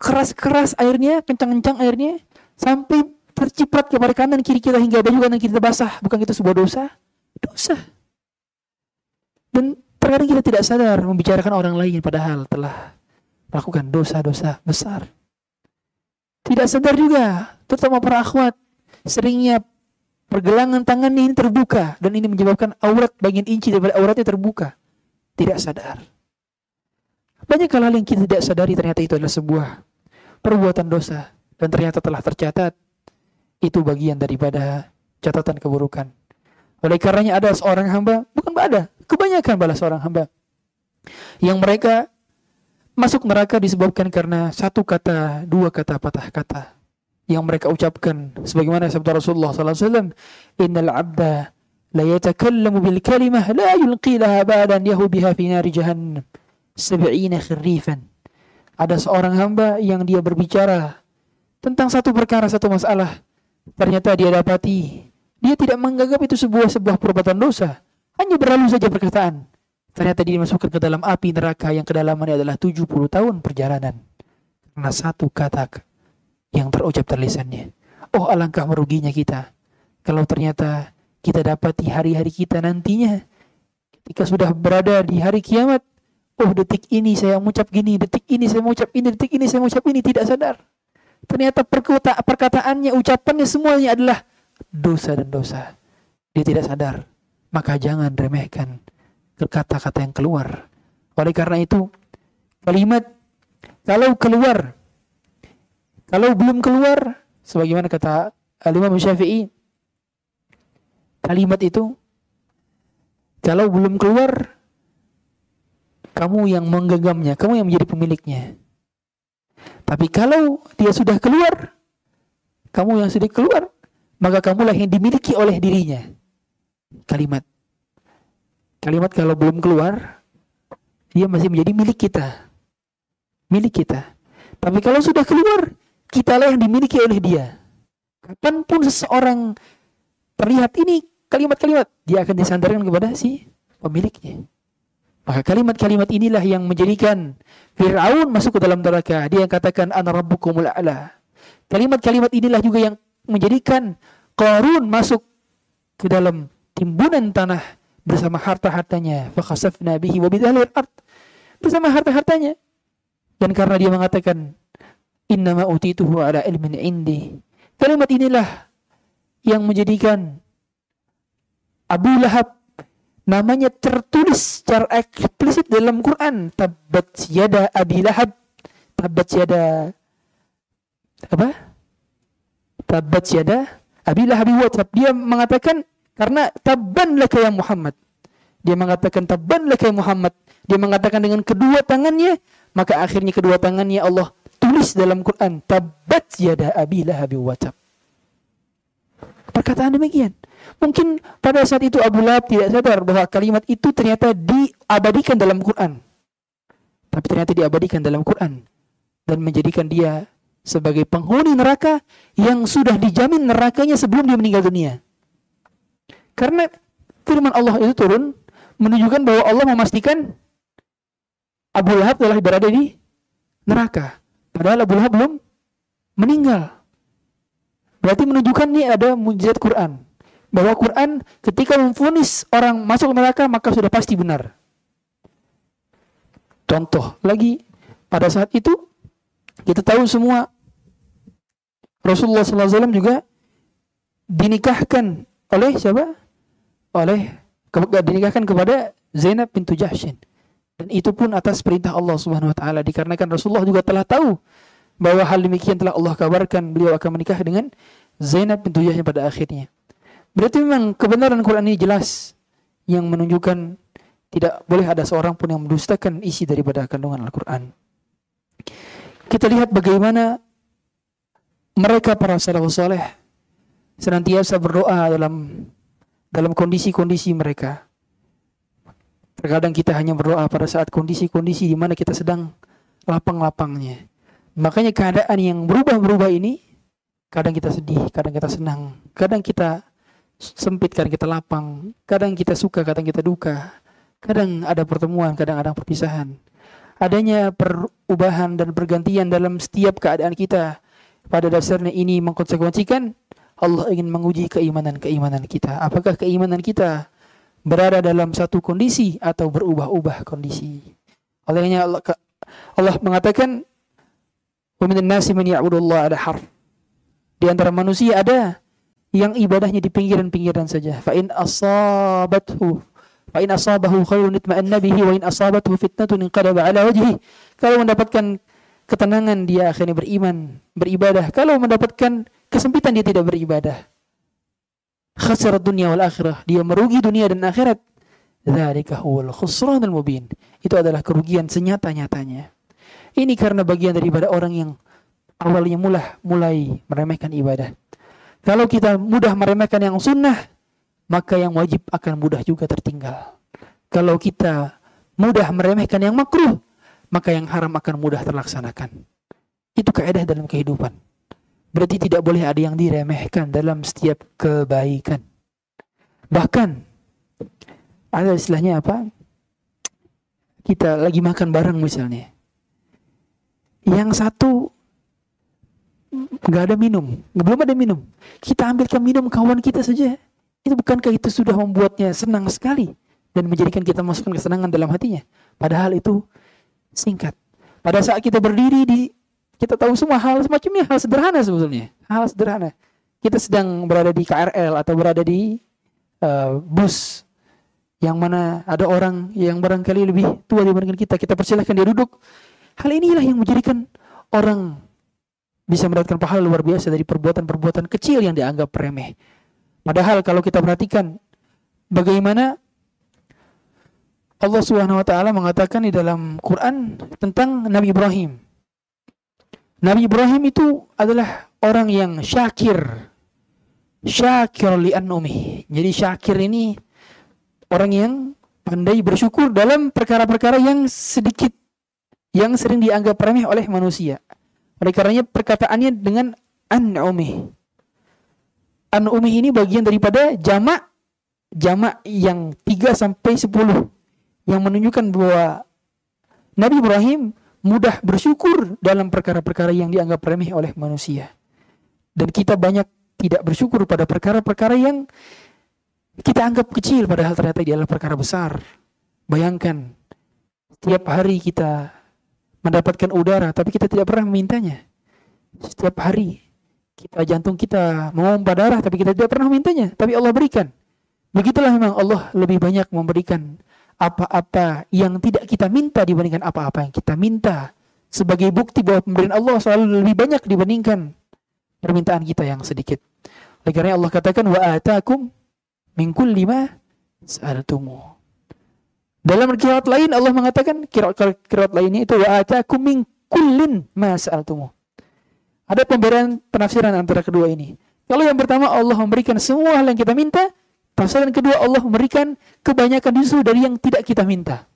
keras-keras airnya, kencang-kencang airnya, sampai terciprat kepada kanan kiri kita hingga baju kanan kita basah, bukan itu sebuah dosa? Dosa. Dan terkadang kita tidak sadar membicarakan orang lain padahal telah melakukan dosa-dosa besar. Tidak sadar juga, terutama para akhwat, seringnya pergelangan tangan ini terbuka dan ini menyebabkan aurat bagian inci daripada auratnya terbuka. Tidak sadar. Banyak hal yang kita tidak sadari ternyata itu adalah sebuah perbuatan dosa dan ternyata telah tercatat itu bagian daripada catatan keburukan. Oleh karenanya ada seorang hamba, bukan ada, kebanyakan balas seorang hamba. Yang mereka masuk neraka disebabkan karena satu kata, dua kata patah kata yang mereka ucapkan sebagaimana sabda Rasulullah sallallahu alaihi wasallam abda la yatakallamu bil kalimah la yulqi laha ba'dan yahu fi nari jahannam 70 khirifan Ada seorang hamba yang dia berbicara tentang satu perkara, satu masalah. Ternyata dia dapati dia tidak menganggap itu sebuah sebuah perbuatan dosa. Hanya berlalu saja perkataan. Ternyata dia dimasukkan ke dalam api neraka yang kedalamannya adalah 70 tahun perjalanan. Karena satu kata yang terucap terlisannya. Oh alangkah meruginya kita. Kalau ternyata kita dapati hari-hari kita nantinya. Ketika sudah berada di hari kiamat. Oh detik ini saya mengucap gini, detik ini saya mengucap ini, detik ini saya mengucap ini. Tidak sadar. Ternyata perkata perkataannya, ucapannya semuanya adalah dosa dan dosa. Dia tidak sadar. Maka jangan remehkan kata-kata yang keluar. Oleh karena itu, kalimat kalau keluar, kalau belum keluar, sebagaimana kata Al-Imam Syafi'i, kalimat itu kalau belum keluar, kamu yang menggenggamnya, kamu yang menjadi pemiliknya. Tapi kalau dia sudah keluar, kamu yang sudah keluar, maka kamulah yang dimiliki oleh dirinya. Kalimat. Kalimat kalau belum keluar, dia masih menjadi milik kita. Milik kita. Tapi kalau sudah keluar, kitalah yang dimiliki oleh dia. Kapan pun seseorang terlihat ini kalimat-kalimat, dia akan disandarkan kepada si pemiliknya. Maka kalimat-kalimat inilah yang menjadikan Fir'aun masuk ke dalam neraka. Dia yang katakan, Ana Rabbukumul A'la. Kalimat-kalimat inilah juga yang menjadikan Qarun masuk ke dalam timbunan tanah bersama harta-hartanya. Fakhasafna bihi wa bidhalil ard. Bersama harta-hartanya. Dan karena dia mengatakan, Innama utituhu ala ilmin indi. Kalimat inilah yang menjadikan Abu Lahab namanya tertulis secara eksplisit dalam Quran. Tabat yada Abi Lahab. Tabat yada apa? Tabat yada Abi Lahab WhatsApp. Dia mengatakan karena taban laka ya Muhammad. Dia mengatakan taban laka ya Muhammad. Dia mengatakan dengan kedua tangannya, maka akhirnya kedua tangannya Allah tulis dalam Quran tabat yada Abi Lahab WhatsApp. Perkataan demikian. Mungkin pada saat itu Abu Lahab tidak sadar bahwa kalimat itu ternyata diabadikan dalam Quran. Tapi ternyata diabadikan dalam Quran dan menjadikan dia sebagai penghuni neraka yang sudah dijamin nerakanya sebelum dia meninggal dunia. Karena firman Allah itu turun menunjukkan bahwa Allah memastikan Abu Lahab telah berada di neraka. Padahal Abu Lahab belum meninggal. Berarti menunjukkan ini ada mujizat Quran. Bahwa Quran ketika memfonis orang masuk neraka maka sudah pasti benar. Contoh lagi pada saat itu kita tahu semua Rasulullah SAW juga dinikahkan oleh siapa? Oleh dinikahkan kepada Zainab bintu Jahshin. Dan itu pun atas perintah Allah Subhanahu wa taala dikarenakan Rasulullah juga telah tahu bahwa hal demikian telah Allah kabarkan beliau akan menikah dengan Zainab bintu Jahshin pada akhirnya. Berarti memang kebenaran Quran ini jelas yang menunjukkan tidak boleh ada seorang pun yang mendustakan isi daripada kandungan Al-Quran. Kita lihat bagaimana mereka para salafus saleh senantiasa berdoa dalam dalam kondisi-kondisi mereka. Terkadang kita hanya berdoa pada saat kondisi-kondisi di mana kita sedang lapang-lapangnya. Makanya keadaan yang berubah-berubah ini kadang kita sedih, kadang kita senang, kadang kita sempit, kadang kita lapang, kadang kita suka, kadang kita duka. Kadang ada pertemuan, kadang ada perpisahan. Adanya perubahan dan pergantian dalam setiap keadaan kita pada dasarnya ini mengkonsekuensikan Allah ingin menguji keimanan-keimanan kita. Apakah keimanan kita berada dalam satu kondisi atau berubah-ubah kondisi? Olehnya Allah, Allah mengatakan, "Wa minan nasi harf." Di antara manusia ada yang ibadahnya di pinggiran-pinggiran saja. Fa in asabathu fa in asabahu khairun itma'anna bihi wa in asabathu fitnatun inqalaba ala wajhi. Kalau mendapatkan ketenangan dia akhirnya beriman, beribadah. Kalau mendapatkan kesempitan dia tidak beribadah. Khasar dunia wal akhirah. Dia merugi dunia dan akhirat. Dzalika huwal khusranul mubin. Itu adalah kerugian senyata-nyatanya. Ini karena bagian daripada orang yang awalnya mulah mulai meremehkan ibadah. Kalau kita mudah meremehkan yang sunnah, maka yang wajib akan mudah juga tertinggal. Kalau kita mudah meremehkan yang makruh, maka yang haram akan mudah terlaksanakan. Itu kaidah dalam kehidupan. Berarti tidak boleh ada yang diremehkan dalam setiap kebaikan. Bahkan ada istilahnya apa? Kita lagi makan bareng misalnya. Yang satu nggak ada minum, belum ada minum. Kita ambilkan minum kawan kita saja. Itu bukankah itu sudah membuatnya senang sekali dan menjadikan kita masukkan kesenangan dalam hatinya? Padahal itu singkat. Pada saat kita berdiri di kita tahu semua hal semacamnya hal sederhana sebetulnya. Hal sederhana. Kita sedang berada di KRL atau berada di uh, bus yang mana ada orang yang barangkali lebih tua dibandingkan kita. Kita persilahkan dia duduk. Hal inilah yang menjadikan orang bisa mendapatkan pahala luar biasa dari perbuatan-perbuatan kecil yang dianggap remeh. Padahal kalau kita perhatikan bagaimana Allah Subhanahu wa taala mengatakan di dalam Quran tentang Nabi Ibrahim. Nabi Ibrahim itu adalah orang yang syakir. Syakir li anumi. Jadi syakir ini orang yang pandai bersyukur dalam perkara-perkara yang sedikit yang sering dianggap remeh oleh manusia. Oleh karenanya perkataannya dengan an'umi. An'umi ini bagian daripada jamak jamak yang 3 sampai 10 yang menunjukkan bahwa Nabi Ibrahim mudah bersyukur dalam perkara-perkara yang dianggap remeh oleh manusia. Dan kita banyak tidak bersyukur pada perkara-perkara yang kita anggap kecil padahal ternyata dia adalah perkara besar. Bayangkan setiap hari kita mendapatkan udara tapi kita tidak pernah memintanya. Setiap hari kita jantung kita memompa darah tapi kita tidak pernah memintanya, tapi Allah berikan. Begitulah memang Allah lebih banyak memberikan apa-apa yang tidak kita minta dibandingkan apa-apa yang kita minta sebagai bukti bahwa pemberian Allah selalu lebih banyak dibandingkan permintaan kita yang sedikit. Oleh karena Allah katakan wa atakum min kulli ma sa'altumu. Dalam kirat lain Allah mengatakan kirat lainnya itu wa atakum min kullin sa'altumu. Ada pemberian penafsiran antara kedua ini. Kalau yang pertama Allah memberikan semua hal yang kita minta, Tafsiran kedua Allah memberikan kebanyakan justru dari yang tidak kita minta.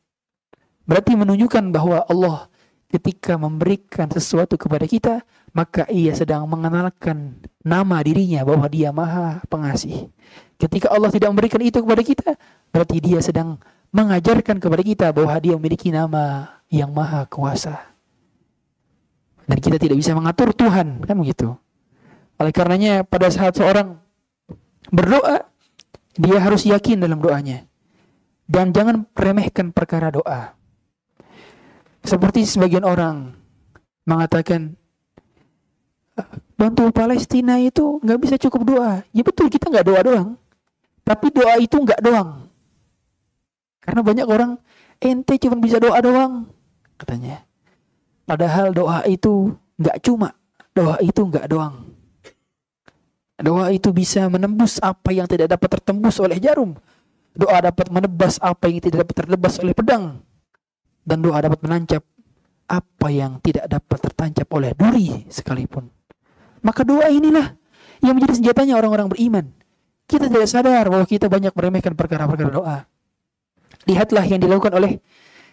Berarti menunjukkan bahwa Allah ketika memberikan sesuatu kepada kita, maka ia sedang mengenalkan nama dirinya bahwa dia maha pengasih. Ketika Allah tidak memberikan itu kepada kita, berarti dia sedang mengajarkan kepada kita bahwa dia memiliki nama yang maha kuasa. Dan kita tidak bisa mengatur Tuhan, kan begitu. Oleh karenanya pada saat seorang berdoa, dia harus yakin dalam doanya. Dan jangan remehkan perkara doa. Seperti sebagian orang mengatakan, bantu Palestina itu nggak bisa cukup doa. Ya betul kita nggak doa doang. Tapi doa itu nggak doang. Karena banyak orang, ente cuma bisa doa doang. Katanya. Padahal doa itu nggak cuma. Doa itu nggak doang. Doa itu bisa menembus apa yang tidak dapat tertembus oleh jarum. Doa dapat menebas apa yang tidak dapat terlebas oleh pedang. Dan doa dapat menancap apa yang tidak dapat tertancap oleh duri sekalipun. Maka doa inilah yang menjadi senjatanya orang-orang beriman. Kita tidak sadar bahwa kita banyak meremehkan perkara-perkara doa. Lihatlah yang dilakukan oleh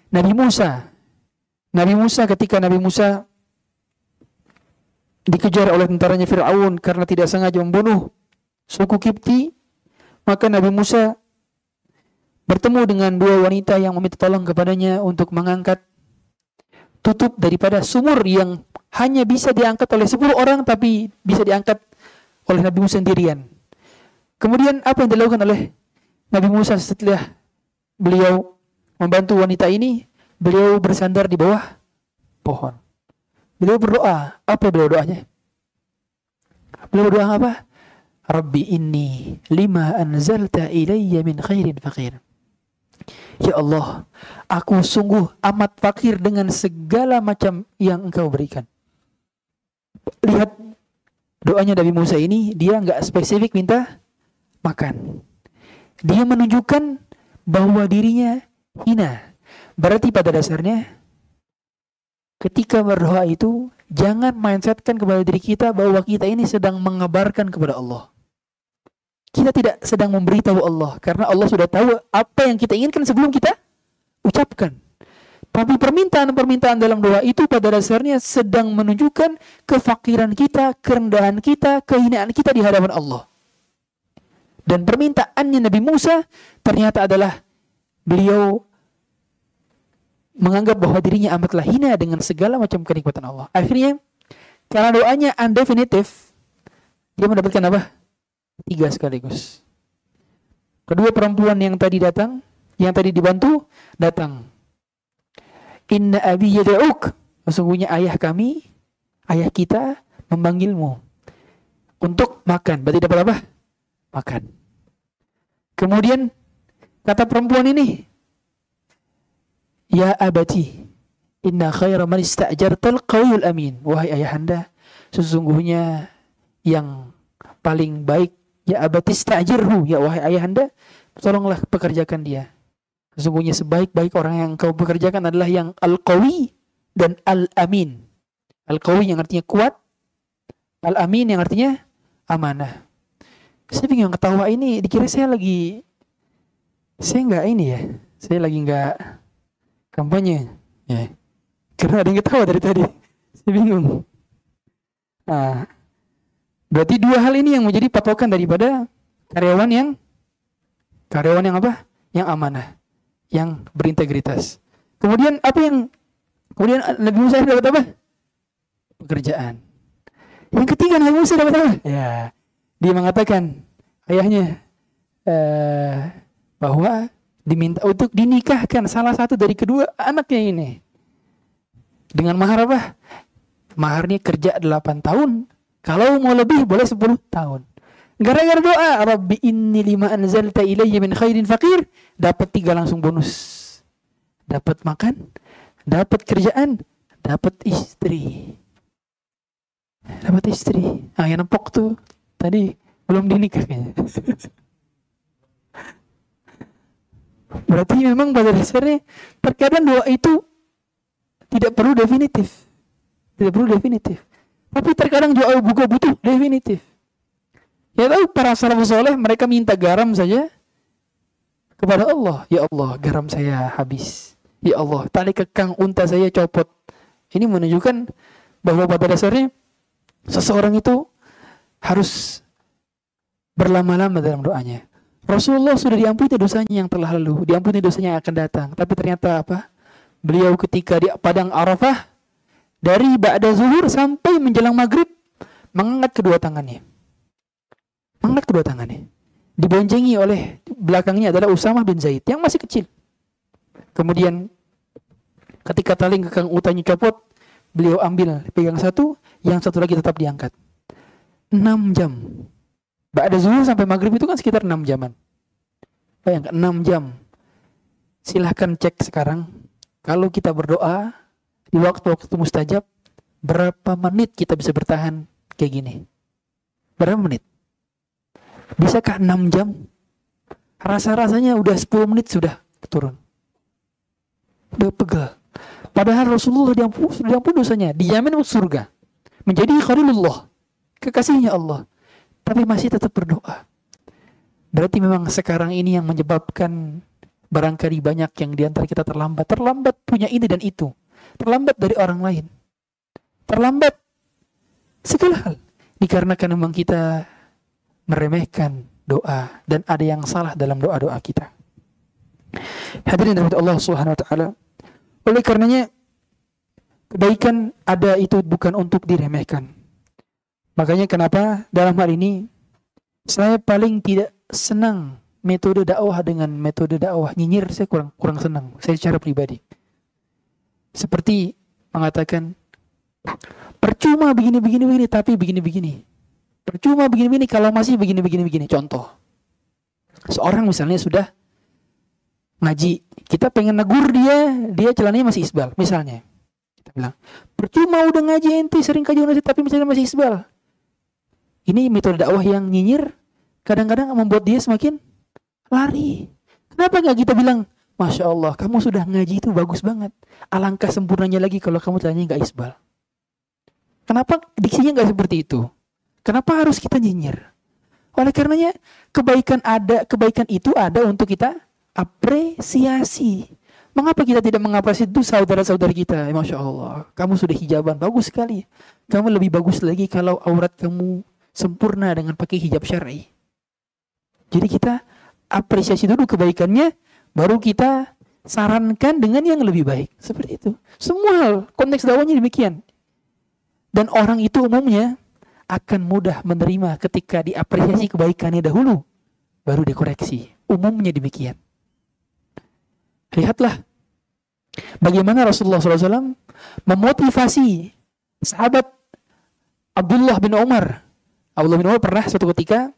Nabi Musa. Nabi Musa ketika Nabi Musa dikejar oleh tentaranya Fir'aun karena tidak sengaja membunuh suku Kipti, maka Nabi Musa bertemu dengan dua wanita yang meminta tolong kepadanya untuk mengangkat tutup daripada sumur yang hanya bisa diangkat oleh 10 orang tapi bisa diangkat oleh Nabi Musa sendirian. Kemudian apa yang dilakukan oleh Nabi Musa setelah beliau membantu wanita ini? Beliau bersandar di bawah pohon. Beliau berdoa. Apa beliau doanya? Beliau berdoa apa? Rabbi inni lima anzalta ilayya min khairin fakir. Ya Allah, aku sungguh amat fakir dengan segala macam yang engkau berikan. Lihat doanya Nabi Musa ini, dia nggak spesifik minta makan. Dia menunjukkan bahwa dirinya hina. Berarti pada dasarnya ketika berdoa itu jangan mindsetkan kepada diri kita bahwa kita ini sedang mengabarkan kepada Allah. Kita tidak sedang memberitahu Allah karena Allah sudah tahu apa yang kita inginkan sebelum kita ucapkan. Tapi permintaan-permintaan dalam doa itu pada dasarnya sedang menunjukkan kefakiran kita, kerendahan kita, kehinaan kita di hadapan Allah. Dan permintaannya Nabi Musa ternyata adalah beliau menganggap bahwa dirinya amatlah hina dengan segala macam kenikmatan Allah. Akhirnya karena doanya undefinitif, dia mendapatkan apa? Tiga sekaligus. Kedua perempuan yang tadi datang, yang tadi dibantu, datang. Inna abi yad'uk. Sesungguhnya ayah kami, ayah kita memanggilmu untuk makan. Berarti dapat apa? Makan. Kemudian kata perempuan ini, Ya abati, inna khaira man ista'jartal qawiyul amin. Wahai ayahanda, sesungguhnya yang paling baik ya abati ista'jirhu, ya wahai ayahanda, tolonglah pekerjakan dia. Sesungguhnya sebaik-baik orang yang kau pekerjakan adalah yang al-qawi dan al-amin. Al-qawi yang artinya kuat, al-amin yang artinya amanah. Saya bingung ketawa ini dikira saya lagi saya nggak ini ya. Saya lagi nggak kampanye. Ya. Karena ada yang ketawa dari tadi. Saya bingung. Nah, berarti dua hal ini yang menjadi patokan daripada karyawan yang karyawan yang apa? Yang amanah yang berintegritas. Kemudian apa yang kemudian Nabi Musa dapat apa? Pekerjaan. Yang ketiga Nabi Musa dapat apa? Ya, dia mengatakan ayahnya uh, bahwa diminta untuk dinikahkan salah satu dari kedua anaknya ini dengan mahar apa? Maharnya kerja 8 tahun. Kalau mau lebih boleh 10 tahun. Gara-gara doa, Rabbi inni lima anzalta ilayya min khairin fakir, dapat tiga langsung bonus. Dapat makan, dapat kerjaan, dapat istri. Dapat istri. Ah, yang nempok tuh tadi belum dinikah kayaknya. Berarti memang pada dasarnya terkadang doa itu tidak perlu definitif. Tidak perlu definitif. Tapi terkadang doa juga butuh definitif. Ya tahu para salafus soleh mereka minta garam saja kepada Allah. Ya Allah, garam saya habis. Ya Allah, tali kekang unta saya copot. Ini menunjukkan bahwa pada dasarnya seseorang itu harus berlama-lama dalam doanya. Rasulullah sudah diampuni dosanya yang telah lalu, diampuni dosanya yang akan datang. Tapi ternyata apa? Beliau ketika di padang Arafah dari ba'da zuhur sampai menjelang maghrib mengangkat kedua tangannya Angkat kedua tangannya. Diboncengi oleh belakangnya adalah Usamah bin Zaid yang masih kecil. Kemudian ketika tali kekang utanya copot, beliau ambil pegang satu, yang satu lagi tetap diangkat. 6 jam. Ba'da zuhur sampai maghrib itu kan sekitar 6 jaman. Bayangkan 6 jam. Silahkan cek sekarang. Kalau kita berdoa di waktu-waktu mustajab, berapa menit kita bisa bertahan kayak gini? Berapa menit? Bisakah 6 jam? Rasa-rasanya udah 10 menit sudah turun. Udah pegal. Padahal Rasulullah diampun, diampun dosanya, dijamin surga. Menjadi khalilullah, kekasihnya Allah. Tapi masih tetap berdoa. Berarti memang sekarang ini yang menyebabkan barangkali banyak yang di antara kita terlambat. Terlambat punya ini dan itu. Terlambat dari orang lain. Terlambat segala hal. Dikarenakan memang kita meremehkan doa dan ada yang salah dalam doa-doa kita. Hadirin dari Allah Subhanahu wa taala. Oleh karenanya kebaikan ada itu bukan untuk diremehkan. Makanya kenapa dalam hal ini saya paling tidak senang metode dakwah dengan metode dakwah nyinyir saya kurang kurang senang saya secara pribadi. Seperti mengatakan percuma begini begini begini tapi begini begini. Percuma begini-begini kalau masih begini-begini-begini. Contoh. Seorang misalnya sudah ngaji. Kita pengen negur dia, dia celananya masih isbal. Misalnya. Kita bilang, percuma udah ngaji ente sering kaji nasi tapi misalnya masih isbal. Ini metode dakwah yang nyinyir kadang-kadang membuat dia semakin lari. Kenapa nggak kita bilang, Masya Allah, kamu sudah ngaji itu bagus banget. Alangkah sempurnanya lagi kalau kamu celananya nggak isbal. Kenapa diksinya nggak seperti itu? Kenapa harus kita nyinyir? Oleh karenanya kebaikan ada, kebaikan itu ada untuk kita apresiasi. Mengapa kita tidak mengapresiasi itu saudara-saudara kita? Ya, Masya Allah, kamu sudah hijaban, bagus sekali. Kamu lebih bagus lagi kalau aurat kamu sempurna dengan pakai hijab syar'i. Jadi kita apresiasi dulu kebaikannya, baru kita sarankan dengan yang lebih baik. Seperti itu. Semua hal, konteks dakwahnya demikian. Dan orang itu umumnya akan mudah menerima ketika diapresiasi kebaikannya dahulu, baru dikoreksi. Umumnya demikian. Lihatlah bagaimana Rasulullah SAW memotivasi sahabat Abdullah bin Umar. Abdullah bin Umar pernah suatu ketika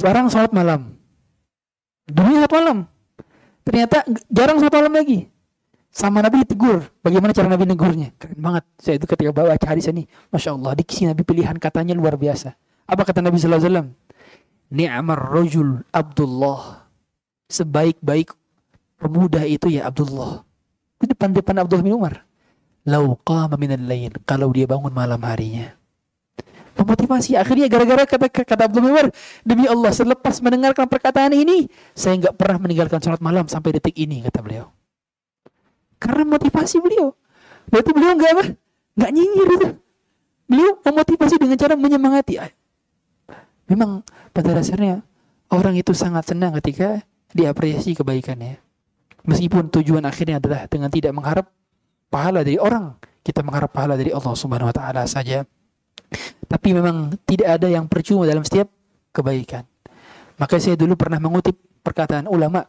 jarang sholat malam. Dulunya sholat malam. Ternyata jarang sholat malam lagi. Sama Nabi ditegur. Bagaimana cara Nabi negurnya? Keren banget. Saya itu ketika bawa hadis ini. Masya Allah. Diksi Nabi pilihan katanya luar biasa. Apa kata Nabi SAW? Ni'mar rojul Abdullah. Sebaik-baik pemuda itu ya Abdullah. Di depan-depan Abdullah bin Umar. Lau qama minal lain. Kalau dia bangun malam harinya. Memotivasi. Akhirnya gara-gara kata, kata Abdullah bin Umar. Demi Allah selepas mendengarkan perkataan ini. Saya nggak pernah meninggalkan sholat malam sampai detik ini. Kata beliau. Karena motivasi beliau. Berarti beliau nggak apa? Nggak nyinyir itu. Beliau memotivasi dengan cara menyemangati. Memang pada dasarnya orang itu sangat senang ketika diapresiasi kebaikannya. Meskipun tujuan akhirnya adalah dengan tidak mengharap pahala dari orang, kita mengharap pahala dari Allah Subhanahu wa taala saja. Tapi memang tidak ada yang percuma dalam setiap kebaikan. Maka saya dulu pernah mengutip perkataan ulama.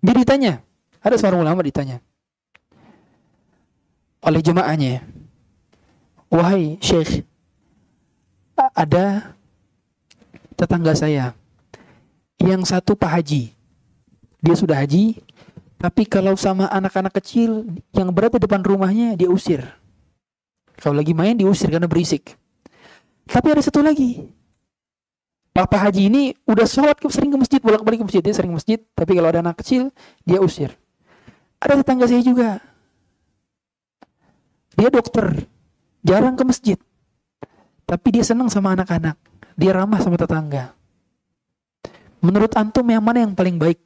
Dia ditanya, ada seorang ulama ditanya oleh jemaahnya, "Wahai Syekh, ada tetangga saya yang satu Pak Haji. Dia sudah haji, tapi kalau sama anak-anak kecil yang berada depan rumahnya dia usir. Kalau lagi main diusir karena berisik. Tapi ada satu lagi. Papa Haji ini udah sholat sering ke masjid, bolak-balik ke masjid. Dia sering ke masjid, tapi kalau ada anak kecil, dia usir. Ada tetangga saya juga. Dia dokter, jarang ke masjid. Tapi dia senang sama anak-anak. Dia ramah sama tetangga. Menurut antum yang mana yang paling baik?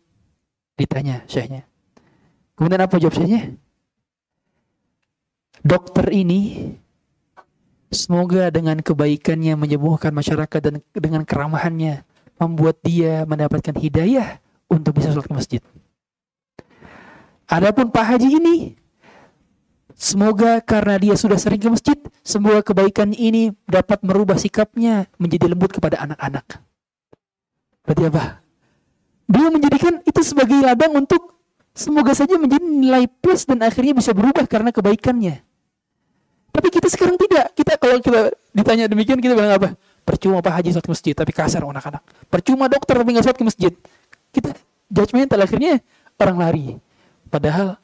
Ditanya syekhnya. Kemudian apa jawab syekhnya? Dokter ini semoga dengan kebaikannya menyembuhkan masyarakat dan dengan keramahannya membuat dia mendapatkan hidayah untuk bisa sholat ke masjid. Adapun Pak Haji ini Semoga karena dia sudah sering ke masjid, semoga kebaikan ini dapat merubah sikapnya menjadi lembut kepada anak-anak. Berarti apa? Dia menjadikan itu sebagai ladang untuk semoga saja menjadi nilai plus dan akhirnya bisa berubah karena kebaikannya. Tapi kita sekarang tidak. Kita kalau kita ditanya demikian kita bilang apa? Percuma Pak Haji sholat ke masjid tapi kasar anak-anak. Percuma dokter tapi nggak sholat ke masjid. Kita judgmental akhirnya orang lari. Padahal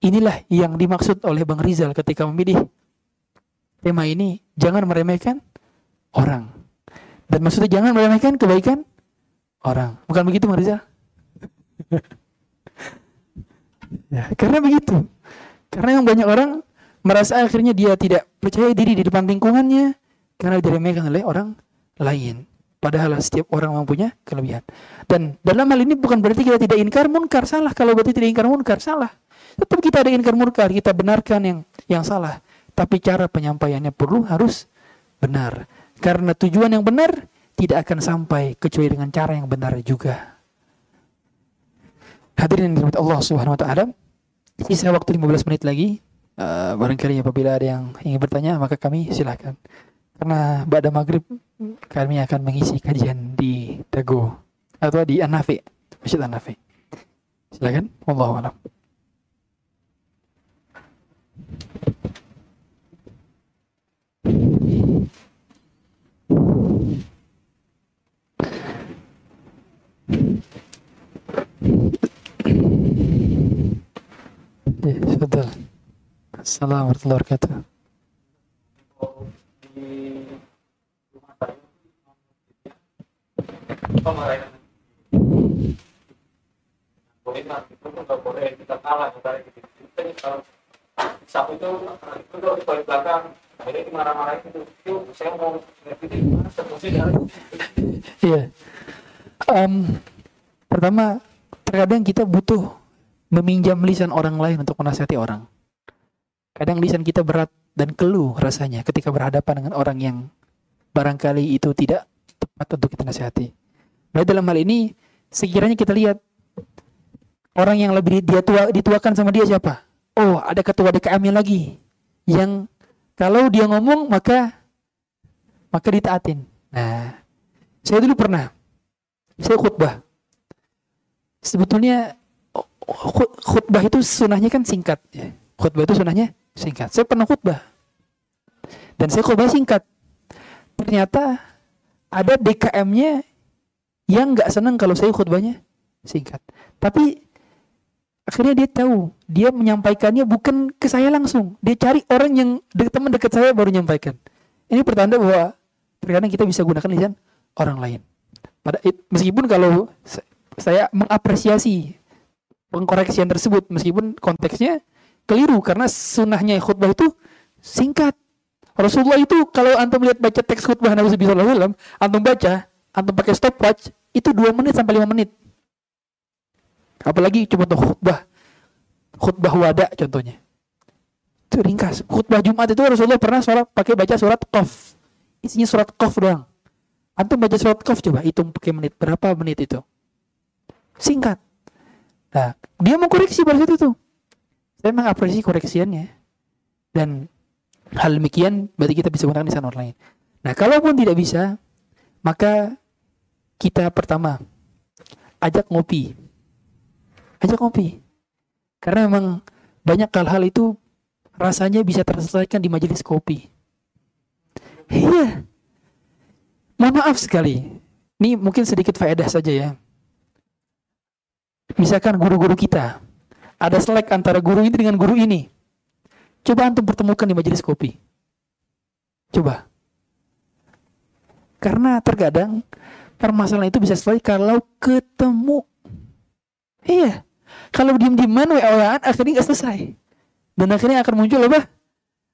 Inilah yang dimaksud oleh Bang Rizal ketika memilih tema ini. Jangan meremehkan orang. Dan maksudnya jangan meremehkan kebaikan orang. Bukan begitu Bang Rizal? *laughs* ya, karena begitu. Karena yang banyak orang merasa akhirnya dia tidak percaya diri di depan lingkungannya karena diremehkan oleh orang lain. Padahal setiap orang mempunyai kelebihan. Dan dalam hal ini bukan berarti kita tidak ingkar munkar salah. Kalau berarti tidak ingkar munkar salah. Tetap kita ada ingkar murkar, kita benarkan yang yang salah. Tapi cara penyampaiannya perlu harus benar. Karena tujuan yang benar tidak akan sampai kecuali dengan cara yang benar juga. Hadirin yang Allah Subhanahu wa taala. Sisa waktu 15 menit lagi. Eh, barangkali apabila ada yang ingin bertanya maka kami silakan. Karena pada maghrib kami akan mengisi kajian di Dago atau di Anafi Masjid Anafi silakan. Wallahu a'lam. Yeah, Assalamualaikum warahmatullahi wabarakatuh. kita kalah kita itu itu di belakang itu saya mau iya um, pertama terkadang kita butuh meminjam lisan orang lain untuk menasihati orang Kadang lisan kita berat dan keluh rasanya ketika berhadapan dengan orang yang barangkali itu tidak tepat untuk kita nasihati. Nah, dalam hal ini sekiranya kita lihat orang yang lebih dia tua dituakan sama dia siapa? Oh, ada ketua DKM-nya lagi yang kalau dia ngomong maka maka ditaatin. Nah, saya dulu pernah saya khutbah. Sebetulnya khut- khutbah itu sunahnya kan singkat ya. Khutbah itu sunahnya singkat. Saya pernah khutbah. Dan saya khutbah singkat. Ternyata ada DKM-nya yang nggak senang kalau saya khutbahnya singkat. Tapi akhirnya dia tahu, dia menyampaikannya bukan ke saya langsung. Dia cari orang yang de- teman dekat saya baru menyampaikan. Ini pertanda bahwa terkadang kita bisa gunakan lisan orang lain. Pada meskipun kalau sa- saya mengapresiasi pengkoreksian tersebut meskipun konteksnya keliru karena sunnahnya khutbah itu singkat. Rasulullah itu kalau antum lihat baca teks khutbah Nabi Sallallahu Alaihi antum baca, antum pakai stopwatch itu dua menit sampai lima menit. Apalagi cuma tuh khutbah, khutbah wada contohnya. Itu ringkas. Khutbah Jumat itu Rasulullah pernah sholat pakai baca surat Qaf. Isinya surat Qaf doang. Antum baca surat Qaf coba hitung pakai menit berapa menit itu. Singkat. Nah, dia mau koreksi pada itu. Saya mengapresiasi koreksiannya. Dan hal demikian berarti kita bisa gunakan lisan orang lain. Nah, kalaupun tidak bisa, maka kita pertama ajak ngopi. Ajak ngopi. Karena memang banyak hal-hal itu rasanya bisa terselesaikan di majelis kopi. Iya. Mohon maaf sekali. Ini mungkin sedikit faedah saja ya. Misalkan guru-guru kita ada selek antara guru ini dengan guru ini. Coba antum pertemukan di majelis kopi. Coba. Karena terkadang permasalahan itu bisa selesai kalau ketemu. Iya. Kalau diem-dieman wa akhirnya nggak selesai. Dan akhirnya akan muncul apa?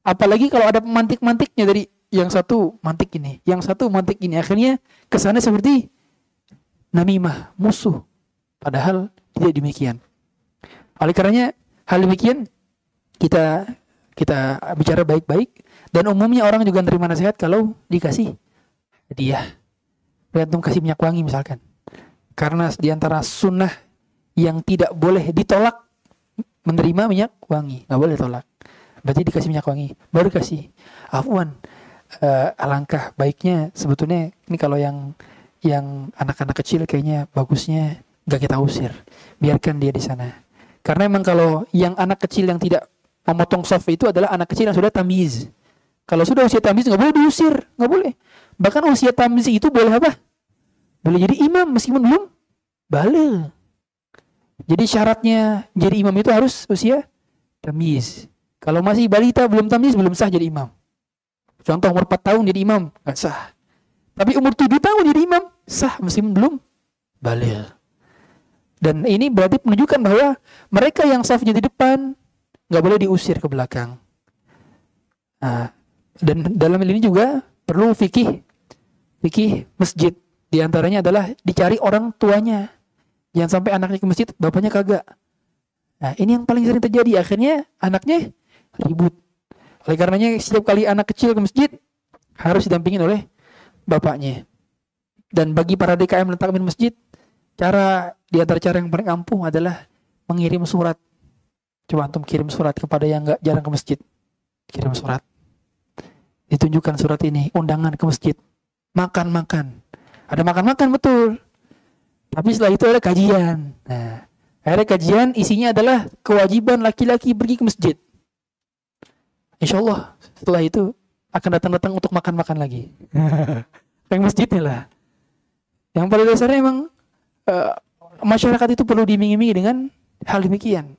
Apalagi kalau ada pemantik-mantiknya dari yang satu mantik ini, yang satu mantik ini. Akhirnya kesannya seperti namimah, musuh. Padahal tidak demikian. Oleh karenanya hal demikian kita kita bicara baik-baik dan umumnya orang juga nerima nasihat kalau dikasih hadiah. Antum kasih minyak wangi misalkan. Karena di antara sunnah yang tidak boleh ditolak menerima minyak wangi, nggak boleh tolak. Berarti dikasih minyak wangi, baru kasih. Afwan, eh, alangkah baiknya sebetulnya ini kalau yang yang anak-anak kecil kayaknya bagusnya nggak kita usir, biarkan dia di sana. Karena emang kalau yang anak kecil yang tidak memotong soft itu adalah anak kecil yang sudah tamiz. Kalau sudah usia tamiz nggak boleh diusir, nggak boleh. Bahkan usia tamiz itu boleh apa? Boleh jadi imam meskipun belum balik. Jadi syaratnya jadi imam itu harus usia tamiz. Kalau masih balita belum tamiz belum sah jadi imam. Contoh umur 4 tahun jadi imam nggak sah. Tapi umur 7 tahun jadi imam sah meskipun belum balik. Dan ini berarti menunjukkan bahwa mereka yang safnya di depan nggak boleh diusir ke belakang. Nah, dan dalam ini juga perlu fikih fikih masjid. Di antaranya adalah dicari orang tuanya. Jangan sampai anaknya ke masjid, bapaknya kagak. Nah, ini yang paling sering terjadi. Akhirnya anaknya ribut. Oleh karenanya setiap kali anak kecil ke masjid harus didampingin oleh bapaknya. Dan bagi para DKM letak masjid, cara di antara cara yang paling ampuh adalah mengirim surat. Coba antum kirim surat kepada yang nggak jarang ke masjid. Kirim surat. Ditunjukkan surat ini, undangan ke masjid. Makan-makan. Ada makan-makan betul. Tapi setelah itu ada kajian. Nah, akhirnya kajian isinya adalah kewajiban laki-laki pergi ke masjid. Insya Allah setelah itu akan datang-datang untuk makan-makan lagi. *laughs* Yang masjidnya lah. Yang pada dasarnya emang eh, masyarakat itu perlu diiming-imingi dengan hal demikian.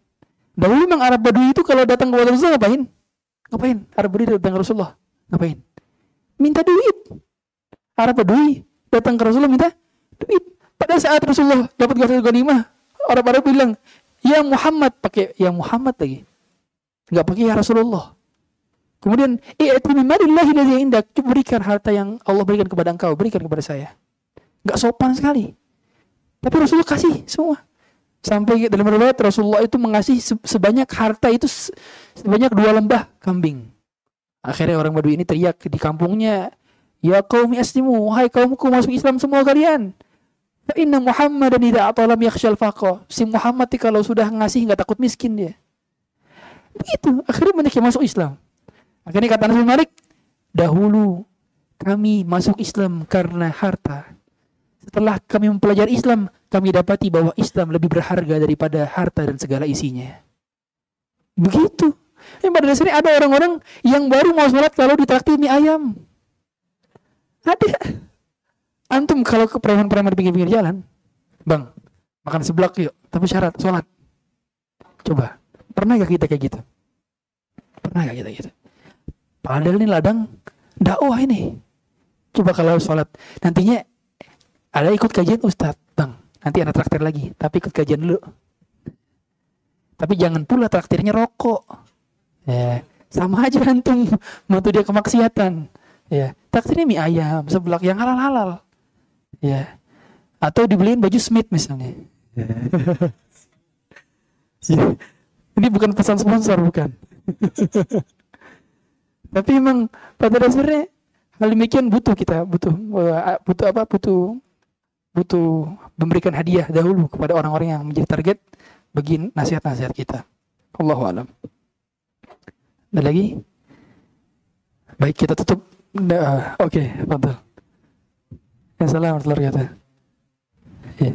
Dahulu memang Arab Badui itu kalau datang ke Rasulullah ngapain? Ngapain? Arab Badui datang ke Rasulullah ngapain? Minta duit. Arab Badui datang ke Rasulullah minta duit. Pada saat Rasulullah dapat gagal ghanimah, orang-orang bilang, "Ya Muhammad," pakai "Ya Muhammad" lagi. Enggak pakai "Ya Rasulullah". Kemudian, "I'ti mimalillahi ladzi indak." Berikan harta yang Allah berikan kepada engkau, berikan kepada saya. Enggak sopan sekali. Tapi Rasulullah kasih semua. Sampai dalam riwayat Rasulullah itu mengasihi se- sebanyak harta itu se- sebanyak dua lembah kambing. Akhirnya orang Badui ini teriak di kampungnya, Ya kaum aslimu, hai kaumku masuk Islam semua kalian. Fa inna Muhammadan idza atalam yakhshal faqa. Si Muhammad kalau sudah ngasih nggak takut miskin dia. Begitu, akhirnya banyak yang masuk Islam. Akhirnya kata Nabi Malik, dahulu kami masuk Islam karena harta. Setelah kami mempelajari Islam, kami dapati bahwa Islam lebih berharga daripada harta dan segala isinya. Begitu. Yang pada dasarnya ada orang-orang yang baru mau sholat kalau ditraktir mie ayam. Ada. Antum kalau ke preman-preman pinggir-pinggir jalan, bang, makan seblak yuk, tapi syarat sholat. Coba, pernah gak kita kayak gitu? Pernah gak kita gitu? Padahal ini ladang dakwah ini. Coba kalau sholat, nantinya ada ikut kajian ustadz, bang, nanti ada traktir lagi, tapi ikut kajian dulu. Tapi jangan pula traktirnya rokok. Ya, sama aja antum mau dia kemaksiatan. Ya, traktirnya mie ayam, seblak yang halal-halal. Ya. Atau dibeliin baju Smith misalnya. Ya. *laughs* Ini bukan pesan sponsor bukan. *laughs* Tapi emang pada dasarnya hal demikian butuh kita, butuh eh, butuh apa? Butuh butuh memberikan hadiah dahulu kepada orang-orang yang menjadi target bagi nasihat-nasihat kita. Allahu alam. Ada lagi? Baik kita tutup. Nah, Oke, betul. Assalamualaikum warahmatullahi wabarakatuh. Iya.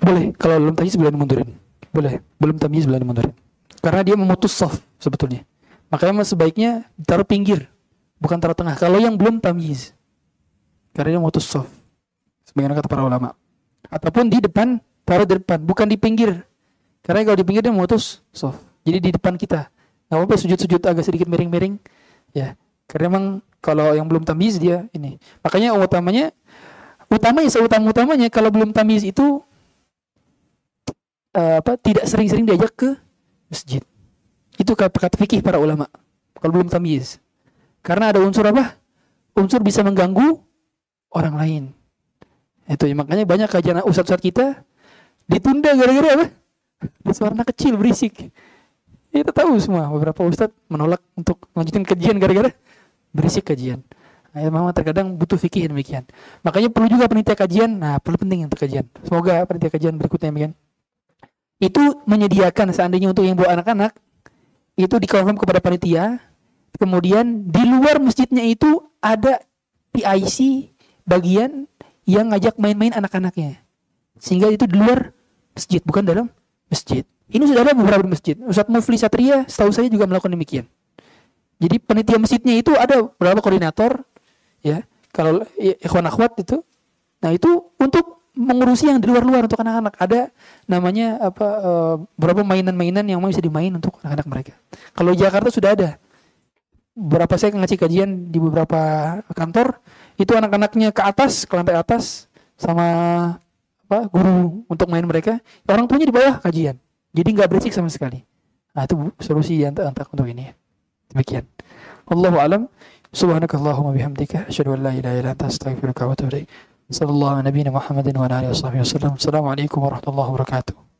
Boleh, kalau belum tamyiz boleh mundurin. Boleh, belum tamyiz boleh mundurin. Karena dia memutus soft sebetulnya. Makanya sebaiknya taruh pinggir, bukan taruh tengah. Kalau yang belum tamyiz. Karena dia memutus soft. Sebagian kata para ulama. Ataupun di depan, taruh di depan, bukan di pinggir. Karena kalau di pinggir dia memutus soft. Jadi di depan kita. Gak apa-apa sujud-sujud agak sedikit miring-miring. Ya, karena emang kalau yang belum tamyiz dia ini. Makanya utamanya utamanya seutama-utamanya kalau belum tamyiz itu eh, apa tidak sering-sering diajak ke masjid. Itu kata kata fikih para ulama. Kalau belum tamyiz. Karena ada unsur apa? Unsur bisa mengganggu orang lain. Itu ya, makanya banyak kajian ustadz-ustadz kita ditunda gara-gara apa? Suara kecil berisik. Kita tahu semua beberapa ustadz menolak untuk melanjutkan kajian gara-gara berisik kajian. Nah, memang terkadang butuh fikih demikian. Makanya perlu juga panitia kajian. Nah, perlu penting untuk kajian. Semoga panitia kajian berikutnya demikian. Itu menyediakan seandainya untuk yang bawa anak-anak itu dikonfirm kepada panitia. Kemudian di luar masjidnya itu ada PIC bagian yang ngajak main-main anak-anaknya. Sehingga itu di luar masjid, bukan dalam masjid. Ini sudah ada beberapa masjid. Ustadz Mufli Satria setahu saya juga melakukan demikian. Jadi penitia masjidnya itu ada beberapa koordinator ya. Kalau ikhwan akhwat itu nah itu untuk mengurusi yang di luar-luar untuk anak-anak. Ada namanya apa eh, beberapa mainan-mainan yang bisa dimain untuk anak-anak mereka. Kalau Jakarta sudah ada. Beberapa saya ngasih kajian di beberapa kantor itu anak-anaknya ke atas, ke lantai atas sama apa guru untuk main mereka. Orang tuanya di bawah kajian. Jadi nggak berisik sama sekali. Nah, itu solusi yang untuk untuk ini. Demikian. Allahu alam. Subhanakallahumma bihamdika asyhadu an la ilaha illa anta astaghfiruka wa atubu ilaik. Sallallahu ala nabiyyina Muhammadin wa. Assalamualaikum warahmatullahi wabarakatuh.